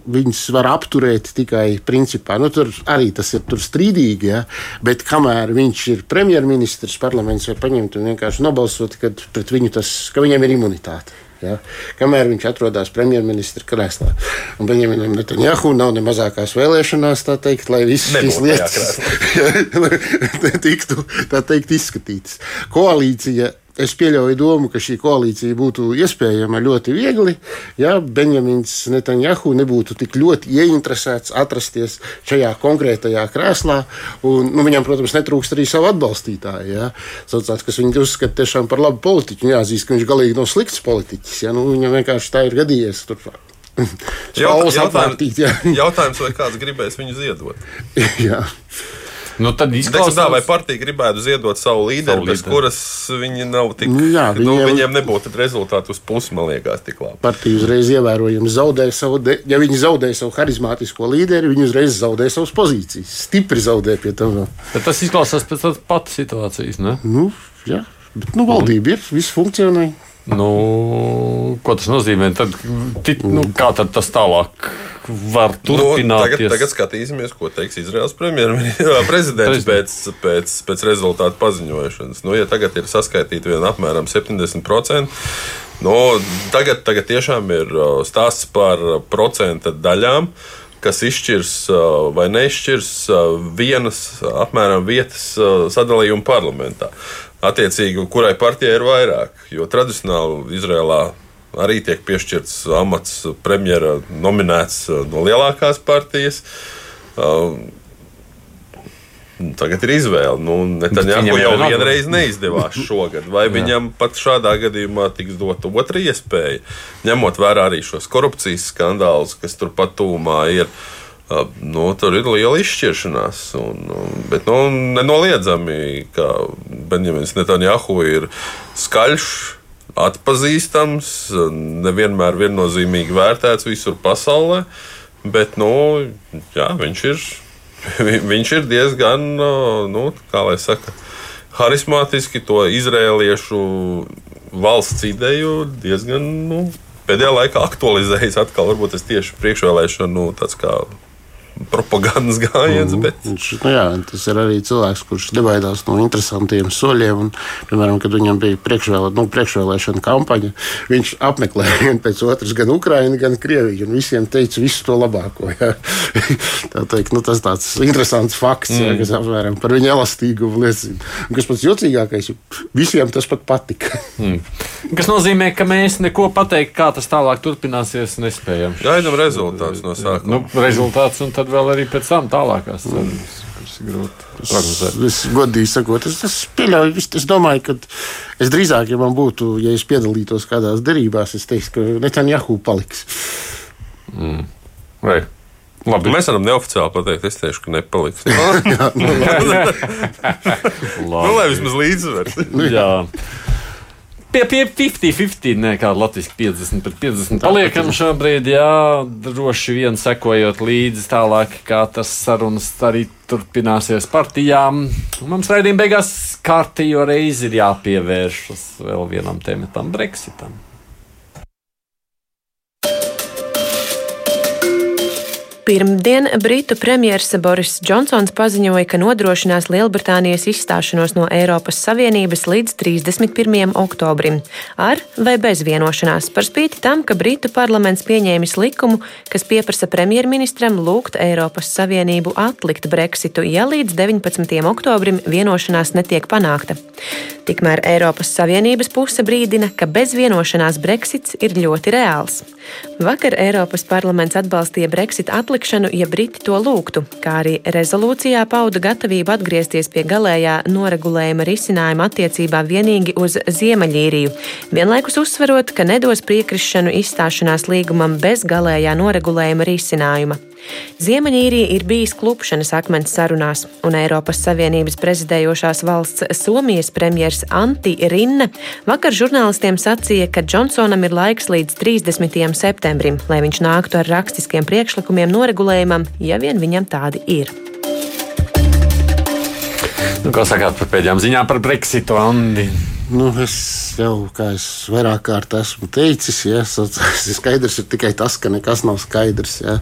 viņas var apturēt tikai principā. Nu, tur arī tas ir strīdīgi, ja? bet kamēr viņš ir premjerministrs, parlaments var paņemt un vienkārši nobalsot, ka pret viņu tas, ka viņam ir imunitāte. Ja? Kamēr viņš atrodas premjerministra krēslā. Un viņam Netanjahu nav ne mazākās vēlēšanās, teikt, lai visas šīs lietas tiktu teikt, izskatītas. Koalīcija es pieļauju domu, ka šī koalīcija būtu iespējama ļoti viegli, ja Benjamins Netanjahu nebūtu tik ļoti ieinteresēts atrasties šajā konkrētajā krēslā. Un, nu, viņam, protams, netrūkst arī savu atbalstītāju, ja, saucās, kas viņu uzskata tiešām par labu politiķu. Jāatzīst, ka viņš galīgi nav slikts politiķis. Ja, nu, viņam vienkārši tā ir gadījies. Tur, Jautājums, jautājums, jautājums, vai kāds gribēs viņu ziedot? jā. Nu, tad izklausās, tā, vai partija gribētu ziedot savu līderi, bez kuras viņi nav tik. Nu, jā, viņiem, nu, viņiem nebūtu rezultāti uz pusi, man liekas, tik labi. Partija uzreiz ievērojami zaudē savu, de, ja viņi zaudē savu harizmātisko līderi, viņi uzreiz zaudē savas pozīcijas. Stipri zaudē pie tam. Bet tas izklausās pēc tādas patas situācijas, ne? Nu, jā, bet nu, valdība ir, viss funkcionē. Nu, ko tas nozīmē? Tad, tit, nu, kā tad tas tālāk var turpināties? Nu, tagad, tagad skatīsimies, ko teiks Izraels premjerministrs pēc, pēc, pēc rezultātu paziņošanas. Nu, ja tagad ir saskaitīti vien apmēram 70%, nu, tagad, tagad tiešām ir stāsts par procenta daļām kas izšķirs vai neizšķirs vienas apmēram vietas sadalījumu parlamentā attiecīgi, kurai partijai ir vairāk. Jo tradicionāli Izrēlā arī tiek piešķirts amats premjera nominēts uh, no lielākās partijas. Uh, Tagad ir izvēle. Nu, Netanjahu jau vienreiz neizdevās šogad. Vai viņam pat šādā gadījumā tiks dota otra iespēja, ņemot vērā arī šos korupcijas skandālus, kas turpat tūmā ir. Uh, Nu, tur ir liela izšķiršanās. Un, bet nu, nenoliedzami, ka Benjamins Netanjahu ir skaļš, atpazīstams, nevienmēr viennozīmīgi vērtēts visur pasaulē. Bet nu, jā, viņš, ir, viņš ir diezgan, nu, kā lai saka, harizmātiski to izrēliešu valsts ideju diezgan nu, pēdējā laikā aktualizējis. Atkal, varbūt tas tieši priekšvēlēšanu nu, tāds kā propagandas gājiens. Mm. Bet... Viņš, nu jā, tas ir arī cilvēks, kurš nebaidās no interesantiem soļiem. Un, piemēram, kad viņam bija priekšvēlē, nu, priekšvēlēšana kampaņa, viņš apmeklēja vienu pēc otras gan Ukraiņu, gan Krieviju. Un visiem teica visu to labāko. Tā teikt, nu, tas tāds interesants fakts, mm. jā, kas apmēram par viņa elastīgumu liecina. Un kas pats jocīgākais, visiem tas pat patika. mm. Kas nozīmē, ka mēs neko pateikt, kā tas tālāk turpināsies, nespējam. Gaidām rezultātus no sākuma. Nu, rezultāts un tad tad vēl arī pēc tam tālākās cenas. Es godīgi sakot, es, es pieļauju, es, es domāju, ka es drīzāk, ja man būtu, ja es piedalītos kādās derībās, es teiktu, ka Netanjahu paliks. Mm. Vai. Labi. Mēs varam neoficiāli pateikt, es teikšu, ka nepaliks. jā, nu, nu, lai vismaz līdzsvars. Pie, pie 50-50, ne kāda Latvijas 50 pret 50. Paliekam šobrīd, jā, droši vien sekojot līdzi tālāk, kā tas sarunas arī turpināsies partijām. Mums raidījuma beigās kārtīgo reizi ir jāpievēršas vēl vienam tematam - Brexitam. Pirmdien Britu premjerministrs Boris Džonsons paziņoja, ka nodrošinās Lielbritānijas izstāšanos no Eiropas Savienības līdz 31. oktobrim, ar vai bez vienošanās, par spīti tam, ka Britu parlaments pieņēmis likumu, kas pieprasa premjerministram lūgt Eiropas Savienību atlikt Brexitu, ja līdz 19. oktobrim vienošanās netiek panākta. Tikmēr Eiropas Savienības puse brīdina, ka bez vienošanās Brexits ir ļoti reāls. Vakar Eiropas parlaments atbalstīja Brexit atlikšanu, ja Briti to lūgtu, kā arī rezolūcijā pauda gatavību atgriezties pie galējā noregulējuma risinājuma attiecībā vienīgi uz Ziemeļīriju, vienlaikus uzsverot, ka nedos piekrišanu izstāšanās līgumam bez galējā noregulējuma risinājuma. Ziemeļīrija ir bijis klupšanas akmens sarunās, un Eiropas Savienības prezidējošās valsts Somijas premjers Antti Rinne vakar žurnālistiem sacīja, ka Džonsonam ir laiks līdz 30. septembrim, lai viņš nāktu ar rakstiskiem priekšlikumiem noregulējumam, ja vien viņam tādi ir. Nu, ko sakāt par pēdējām ziņām par Brexitu? Andi? Nu, es jau, kā es vairāk kārt esmu teicis, ja, skaidrs ir tikai tas, ka nekas nav skaidrs. Ja.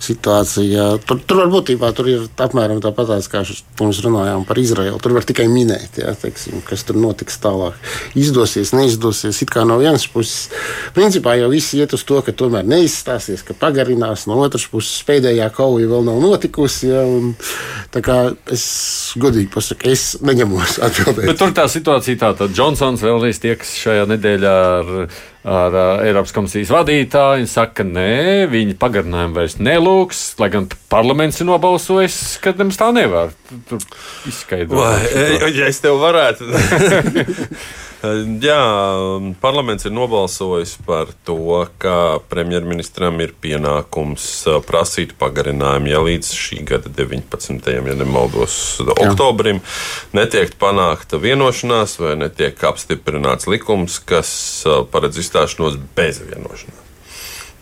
Situācija tur, tur var būtībā tur ir apmēram tāpat, kā mēs runājām par Izraelu. Tur var tikai minēt, ja, teiksim, kas tur notiks tālāk. Izdosies, neizdosies. It kā no vienas puses, principā jau viss iet uz to, ka tomēr neizstāsies, ka pagarinās. No otras puses, pēdējā kauja vēl nav notikusi. Ja, un, es godīgi pasaku, es neņemos atbildēt. Bet tur tā situācija tā tad Džonsons vēlreiz tieks šajā nedēļā ar, ar, ar Eiropas komisijas vadītāju. Viņa saka, ka nē, viņi pagarinājumu vairs nelūgs, lai gan parlaments ir nobalsojis, ka nemaz tā nevar. Tur izskaidrot. Ja es tev varētu. Jā, parlaments ir nobalsojis par to, ka premjerministram ir pienākums prasīt pagarinājumu, ja līdz šī gada 19. ja nemaldos, oktobrim netiek panākta vienošanās vai netiek apstiprināts likums, kas paredz izstāšanos bez vienošanās.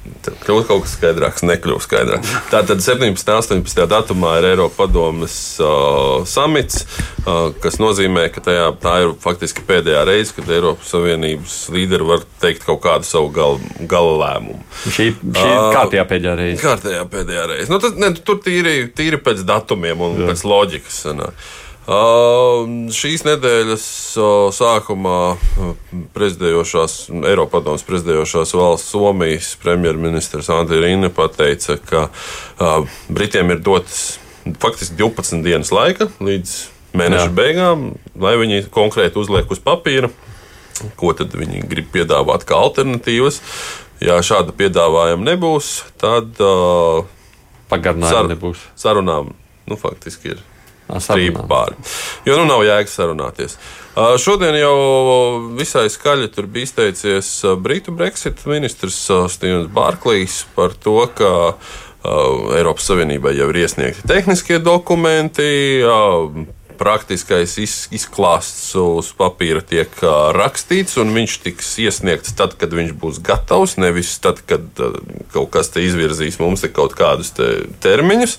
Kļūst kaut kas skaidrāks, nekļūst skaidrāk. Tātad 17. un 18. datumā ir Eiropas padomes uh, samits, uh, kas nozīmē, ka tajā, tā ir faktiski pēdējā reize, kad Eiropas Savienības līderi var teikt kaut kādu savu gala, gala lēmumu. Šī, šī ir kārtējā pēdējā reize. Kārtējā pēdējā reize. Nu, tas, ne, tur tīri, tīri pēc datumiem un Jā. pēc loģikas. Sanāk. Šīs nedēļas sākumā prezidējošās, Eiropadomas prezidējošās valsts Somijas premjerministrs Antī Rīne pateica, ka Britiem ir dotas faktiski 12 dienas laika līdz mēneša Jā. beigām, lai viņi konkrēti uzliek uz papīra, ko tad viņi grib piedāvāt kā alternatīvas. Ja šāda piedāvājuma nebūs, tad uh, pagarinājumu sar nebūs. Sarunām nu, faktiski ir strīpu pāri. Jo nu nav jēgas sarunāties. Šodien jau visai skaļi tur bija izteicies Britu Brexit ministrs Stevens Barklīs par to, ka Eiropas Savienībai jau ir iesniegti tehniskie dokumenti praktiskais izklāsts uz papīra tiek rakstīts, un viņš tiks iesniegts tad, kad viņš būs gatavs, nevis tad, kad kaut kas te izvirzīs mums te kaut kādus te termiņus.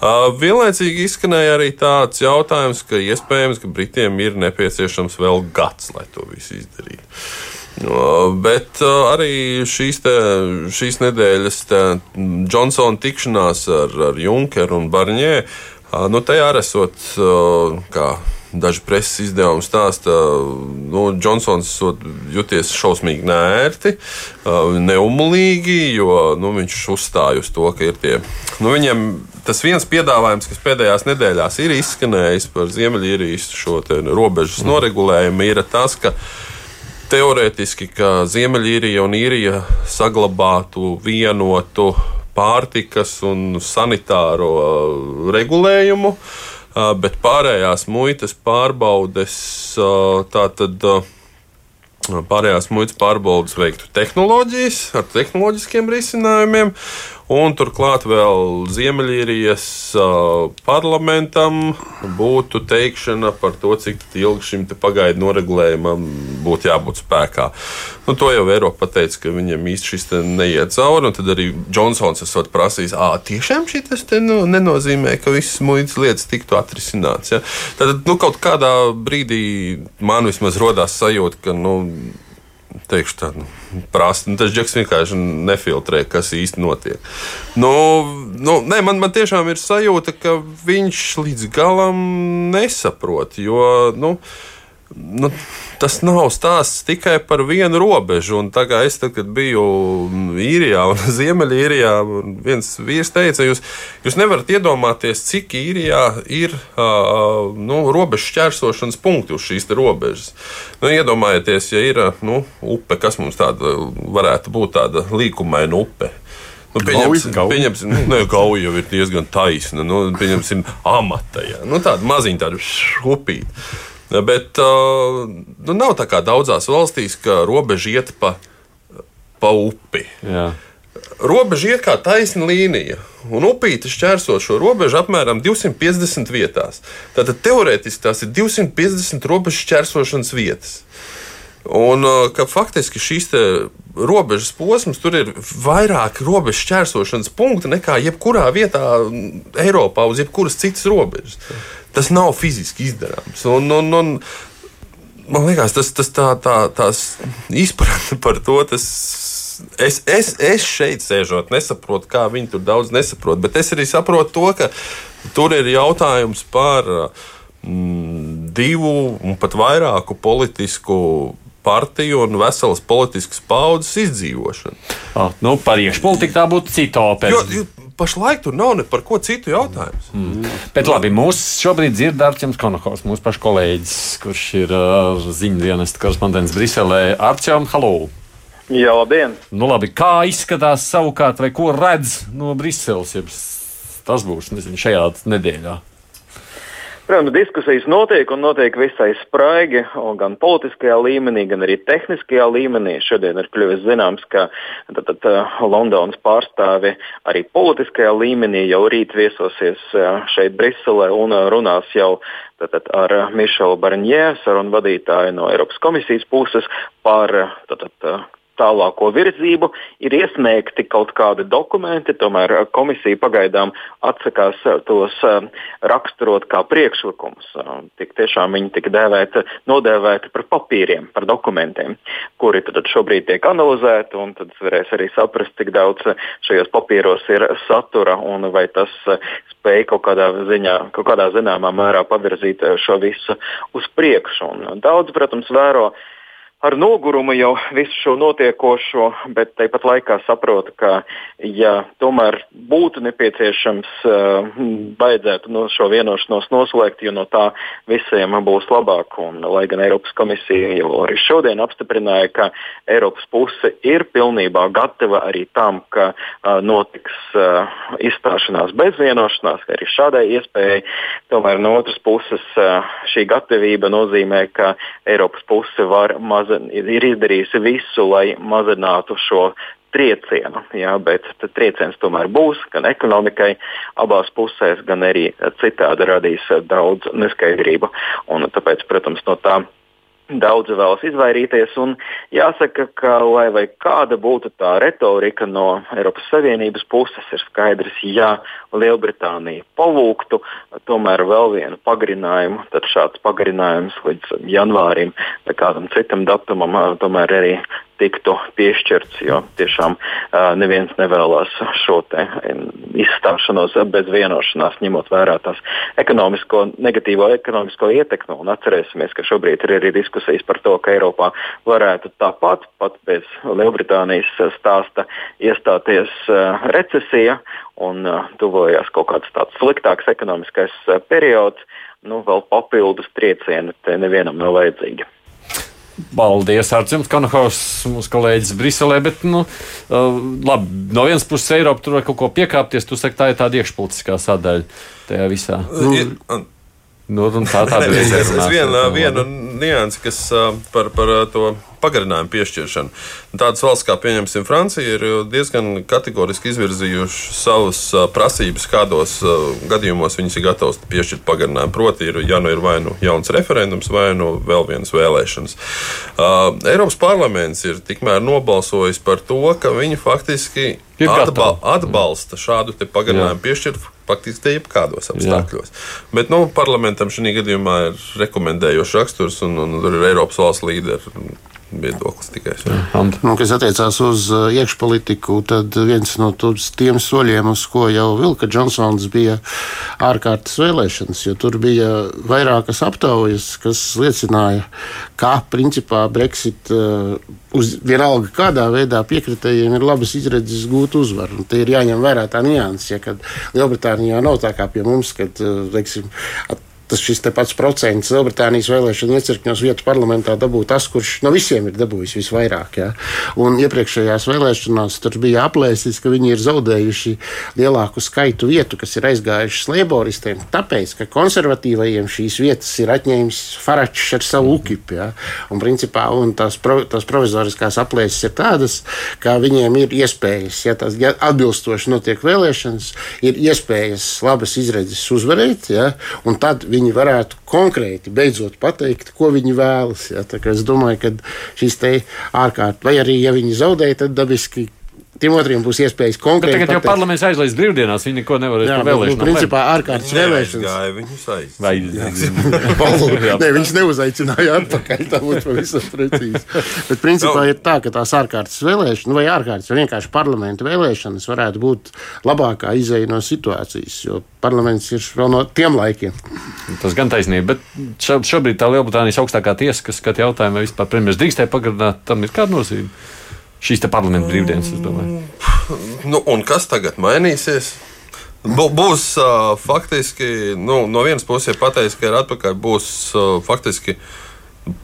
Vienlaicīgi izskanēja arī tāds jautājums, ka iespējams, ka Britiem ir nepieciešams vēl gads, lai to visu izdarītu. Bet arī šīs, te, šīs nedēļas Džonsona tikšanās ar, ar Junkeru un Barņē, nu, tajā esot kā daži preses izdevumi stāsta, nu, Džonsons jūties šausmīgi nērti, neumulīgi, jo nu, viņš uzstāja uz to, ka ir tie. Nu, viņam tas viens piedāvājums, kas pēdējās nedēļās ir izskanējis par Ziemeļīrijas šo robežas noregulējumu, ir tas, ka teorētiski, ka Ziemeļīrija un Īrija saglabātu vienotu pārtikas un sanitāro regulējumu. Bet pārējās muitas pārbaudes tātad. Pārējās muitas pārbaudas veiktu tehnoloģijas ar tehnoloģiskiem risinājumiem, Un turklāt vēl Ziemeļīrijas parlamentam būtu teikšana par to, cik ilgi šim pagaidu noregulējumam būtu jābūt spēkā. Nu, to jau Eiropa pateica, ka viņam īsti šis neiet cauri. Tad arī Džonsons esot prasījis, ah, tiešām šis nu, nenozīmē, ka visas muitas lietas tiktu atrisināts. Ja? Tad nu, kaut kādā brīdī man vismaz rodās sajūta, ka. Nu, teikšu tā, nu, prasti. Nu, tas džeks vienkārši nefiltrē, kas īsti notiek. Nu, nu, nē, man, man tiešām ir sajūta, ka viņš līdz galam nesaprot, jo, nu, nu, tas nav stāsts tikai par vienu robežu. Un tā kā es tad, kad biju īrijā un Ziemeļīrijā, viens vīrs teica, jūs, jūs nevarat iedomāties, cik īrijā ir uh, nu, robežu šķērsošanas punkti uz šīs robežas. Nu, iedomājieties, ja ir nu, upe, kas mums tāda varētu būt tāda līkumaina upe. Nu, pieņemsim, pieņemsim, nu, ne, gauja jau ir diezgan taisna. Nu, pieņemsim, amata. Ja. Nu, tāda maziņa, tāda šupīta. Bet nu, nav tā kā daudzās valstīs, ka robeža iet pa, pa upi. Jā. Robeža iet kā taisna līnija, un upīte šķērsot šo robežu apmēram 250 vietās. Tātad teorētiski tās ir 250 robežu šķērsošanas vietas. Un ka faktiski šīs robežas posms, tur ir vairāk robežu šķērsošanas punktu nekā jebkurā vietā Eiropā uz jebkuras citas robežas tas nav fiziski izdarāms. Un, un, un, man liekas, tas, tas tā, tā, tās izpratne par to. Tas, Es, es, es šeit sēžot, nesaprotu, kā viņi tur daudz nesaprot, bet es arī saprotu to, ka tur ir jautājums par mm, divu un pat vairāku politisku partiju un veselas politiskas paudzes izdzīvošanu. Oh, nu, par iekšpolitiku tā būtu cita opera. Jo, jo, pašlaik tur nav ne par ko citu jautājumu. Mm. Bet labi, mūs šobrīd dzird Arčuns Konokovs, mūsu pašu kolēģis, kurš ir uh, ziņu dienesta korespondents Briselē. Arčuns, halo! Jā, labdien! Nu, labi, kā izskatās savukārt, vai ko redz no Briseles? Tas būs nezinu, šajā nedēļā. Protams, diskusijas notiek un notiek visai spraigi, gan politiskajā līmenī, gan arī tehniskajā līmenī. Šodien ir kļuvis zināms, ka tad, tad, uh, Londonas pārstāvi arī politiskajā līmenī jau rīt viesosies uh, šeit Briselē un uh, runās jau tātad, ar Mišelu Barņē, sarunu vadītāju no Eiropas komisijas puses par tātad, tālāko virzību. Ir iesniegti kaut kādi dokumenti, tomēr komisija pagaidām atsakās tos eh, raksturot kā priekšlikumus. Eh, tik tiešām viņi tika dēvēti, nodēvēti par papīriem, par dokumentiem, kuri tad šobrīd tiek analizēti, un tad varēs arī saprast, cik daudz šajos papīros ir satura un vai tas spēj kaut kādā ziņā, kaut kādā zināmā mērā pavirzīt šo visu uz priekšu. Un daudz, protams, vēro ar nogurumu jau visu šo notiekošo, bet tāpat laikā saprotu, ka, ja tomēr būtu nepieciešams, uh, vajadzētu no šo vienošanos noslēgt, jo no tā visiem būs labāk. Un, lai gan Eiropas komisija jau arī šodien apstiprināja, ka Eiropas puse ir pilnībā gatava arī tam, ka uh, notiks uh, izstāšanās bez vienošanās, arī šādai iespējai. Tomēr no otras puses šī gatavība nozīmē, ka Eiropas puse var maz ir izdarījusi visu, lai mazinātu šo triecienu. Jā, bet trieciens tomēr būs gan ekonomikai, abās pusēs, gan arī citādi radīs daudz neskaidrību. Un tāpēc, protams, no tā Daudzi vēlas izvairīties, un jāsaka, ka, lai vai kāda būtu tā retorika no Eiropas Savienības puses, ir skaidrs, ja Lielbritānija pavūktu tomēr vēl vienu pagarinājumu, tad šāds pagarinājums līdz janvārim vai kādam citam datumam tomēr arī tiktu piešķirts, jo tiešām neviens nevēlas šo izstāšanos bez vienošanās, ņemot vērā tās ekonomisko, negatīvo ekonomisko ietekmi. Un atcerēsimies, ka šobrīd ir arī diskusijas par to, ka Eiropā varētu tāpat, pat bez Lielbritānijas stāsta, iestāties recesija un tuvojas kaut kāds tāds sliktāks ekonomiskais periods. Nu, vēl papildus triecieni te nevienam nav vajadzīgi. Paldies, Arčuns Kanahaus, mūsu kolēģis Briselē. Bet, nu, uh, labi, no vienas puses Eiropa tur var kaut ko piekāpties. Tu saki, tā ir tāda iekšpolitiskā sadaļa tajā visā. Nu, Nu, tā tā ir. Es vienu, vienu niansi, kas par, par to pagarinājumu piešķiršanu. Tādas valsts kā, pieņemsim, Francija ir diezgan kategoriski izvirzījuši savas prasības, kādos gadījumos viņas ir gatavas piešķirt pagarinājumu. Proti, ir, ja nu ir vai nu jauns referendums, vai nu vēl vienas vēlēšanas. Uh, Eiropas parlaments ir tikmēr nobalsojis par to, ka viņi faktiski atbal, atbalsta šādu pagarinājumu piešķirt faktiski te jebkādos apstākļos. Jā. Bet nu, parlamentam šī gadījumā ir rekomendējošs raksturs, un, un tur ir Eiropas valsts līderi viedoklis tikai. Nu, kas attiecās uz uh, iekšpolitiku, tad viens no tiem soļiem, uz ko jau Vilka Džonsons bija ārkārtas vēlēšanas, jo tur bija vairākas aptaujas, kas liecināja, ka principā Brexit uh, uz vienalga kādā veidā piekritējiem ir labas izredzes gūt uzvaru. Un te ir jāņem vērā tā nianses, ja kad Lielbritānijā nav tā kā pie mums, kad, uh, teiksim, tas šis pats procents Lielbritānijas vēlēšanu iecirkņos vietu parlamentā dabū tas, kurš no visiem ir dabūjis visvairāk. Ja? Un iepriekšējās vēlēšanās tur bija aplēsis, ka viņi ir zaudējuši lielāku skaitu vietu, kas ir aizgājušas laboristiem, tāpēc, ka konservatīvajiem šīs vietas ir atņēmis Faračs ar savu UKIP. Ja? Un, principā, un tās, pro, tās provizoriskās aplēses ir tādas, ka viņiem ir iespējas, ja tas ja atbilstoši notiek vēlēšanas, ir iespējas labas izredzes uzvarēt, ja? un tad viņi viņi varētu konkrēti beidzot pateikt, ko viņi vēlas. Ja? Es domāju, ka šīs te ārkārtas, vai arī ja viņi zaudēja, tad dabiski Tiem otriem būs iespējas konkrēti. Bet tagad jau parlaments aizlaiž brīvdienās, viņi neko nevarēs. Nu, principā ārkārtas vēlēšanas. Viņus aizgāja. Ne, viņš neuzaicināja atpakaļ, tā būtu pavisam precīzi. Bet principā ir tā, ka tās ārkārtas vēlēšanas, vai ārkārtas, vai vienkārši parlamenta vēlēšanas varētu būt labākā izeja no situācijas, jo parlaments ir vēl no tiem laikiem. Tas gan taisnība, bet šobrīd tā Lielbritānijas augstākā tiesa, kas skat jautājumu, vai vispār premjeras drīkstēja pagarināt, tam ir kāda nozīme šīs parlamenta brīvdienas, es domāju. Nu, un kas tagad mainīsies? Būs uh, faktiski, nu, no vienas puses, ja pateiks, ka ir atpakaļ, būs uh, faktiski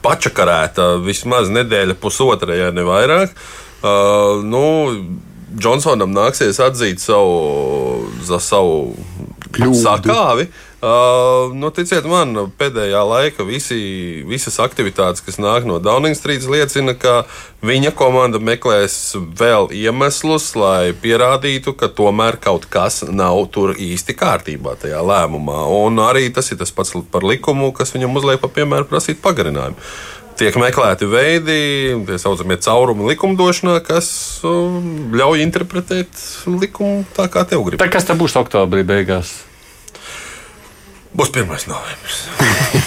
pačakarēta vismaz nedēļa, pusotra, ja ne vairāk. Uh, nu, Džonsonam nāksies atzīt savu, savu sakāvi. Uh, nu, ticiet man, pēdējā laika visi, visas aktivitātes, kas nāk no Downing Street, liecina, ka viņa komanda meklēs vēl iemeslus, lai pierādītu, ka tomēr kaut kas nav tur īsti kārtībā tajā lēmumā. Un arī tas ir tas pats par likumu, kas viņam uzliek pa piemēru prasīt pagarinājumu. Tiek meklēti veidi, tā saucamie caurumi likumdošanā, kas uh, ļauj interpretēt likumu tā, kā tev gribas. Kas tad būs oktobrī beigās? Būs 1. novembris.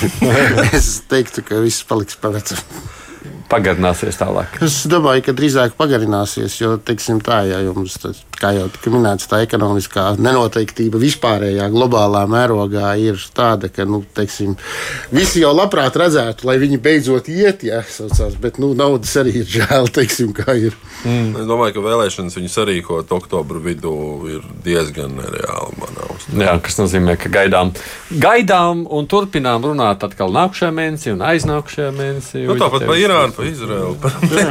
es teiktu, ka viss paliks pa vecam pagarināsies tālāk? Es domāju, ka drīzāk pagarināsies, jo, teiksim, tā, ja jums, kā jau tika minēts, tā ekonomiskā nenoteiktība vispārējā globālā mērogā ir tāda, ka, nu, teiksim, visi jau labprāt redzētu, lai viņi beidzot iet, ja saucās, bet, nu, naudas arī ir žēl, teiksim, kā ir. Mm. Es domāju, ka vēlēšanas viņu sarīkot oktobra vidū ir diezgan nereāli, manā uzskatā. Jā, kas nozīmē, ka gaidām, gaidām un turpinām runāt atkal nākamajā mēnesī un aiznākamajā mēnesī. Nu, tāpat par Irānu pa Izraelu.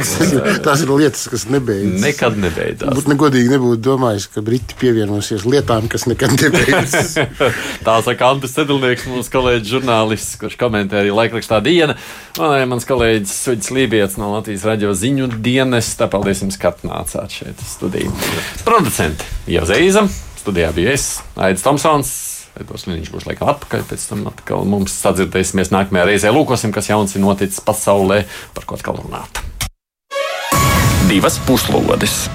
Tās ir lietas, kas nebeidzas. Nekad nebeidzās. Būtu negodīgi nebūtu domājis, ka Briti pievienosies lietām, kas nekad nebeidzas. Tā saka Antis Sedlnieks, mūsu kolēģis žurnālists, kurš komentē arī laikrakstā diena. Un arī mans kolēģis Suģis Lībijams no Latvijas raidījuma ziņu dienas. Tā paldies jums, ka atnācāt šeit studijā. Producenti Jauzeīza, studijā bija es, Aits Tomsons. Edvards Liniņš būs laikam atpakaļ, pēc tam atkal mums sadzirdēsimies nākamajā reizē. Lūkosim, kas jauns ir noticis pasaulē, par ko atkal runāt. Divas puslodes!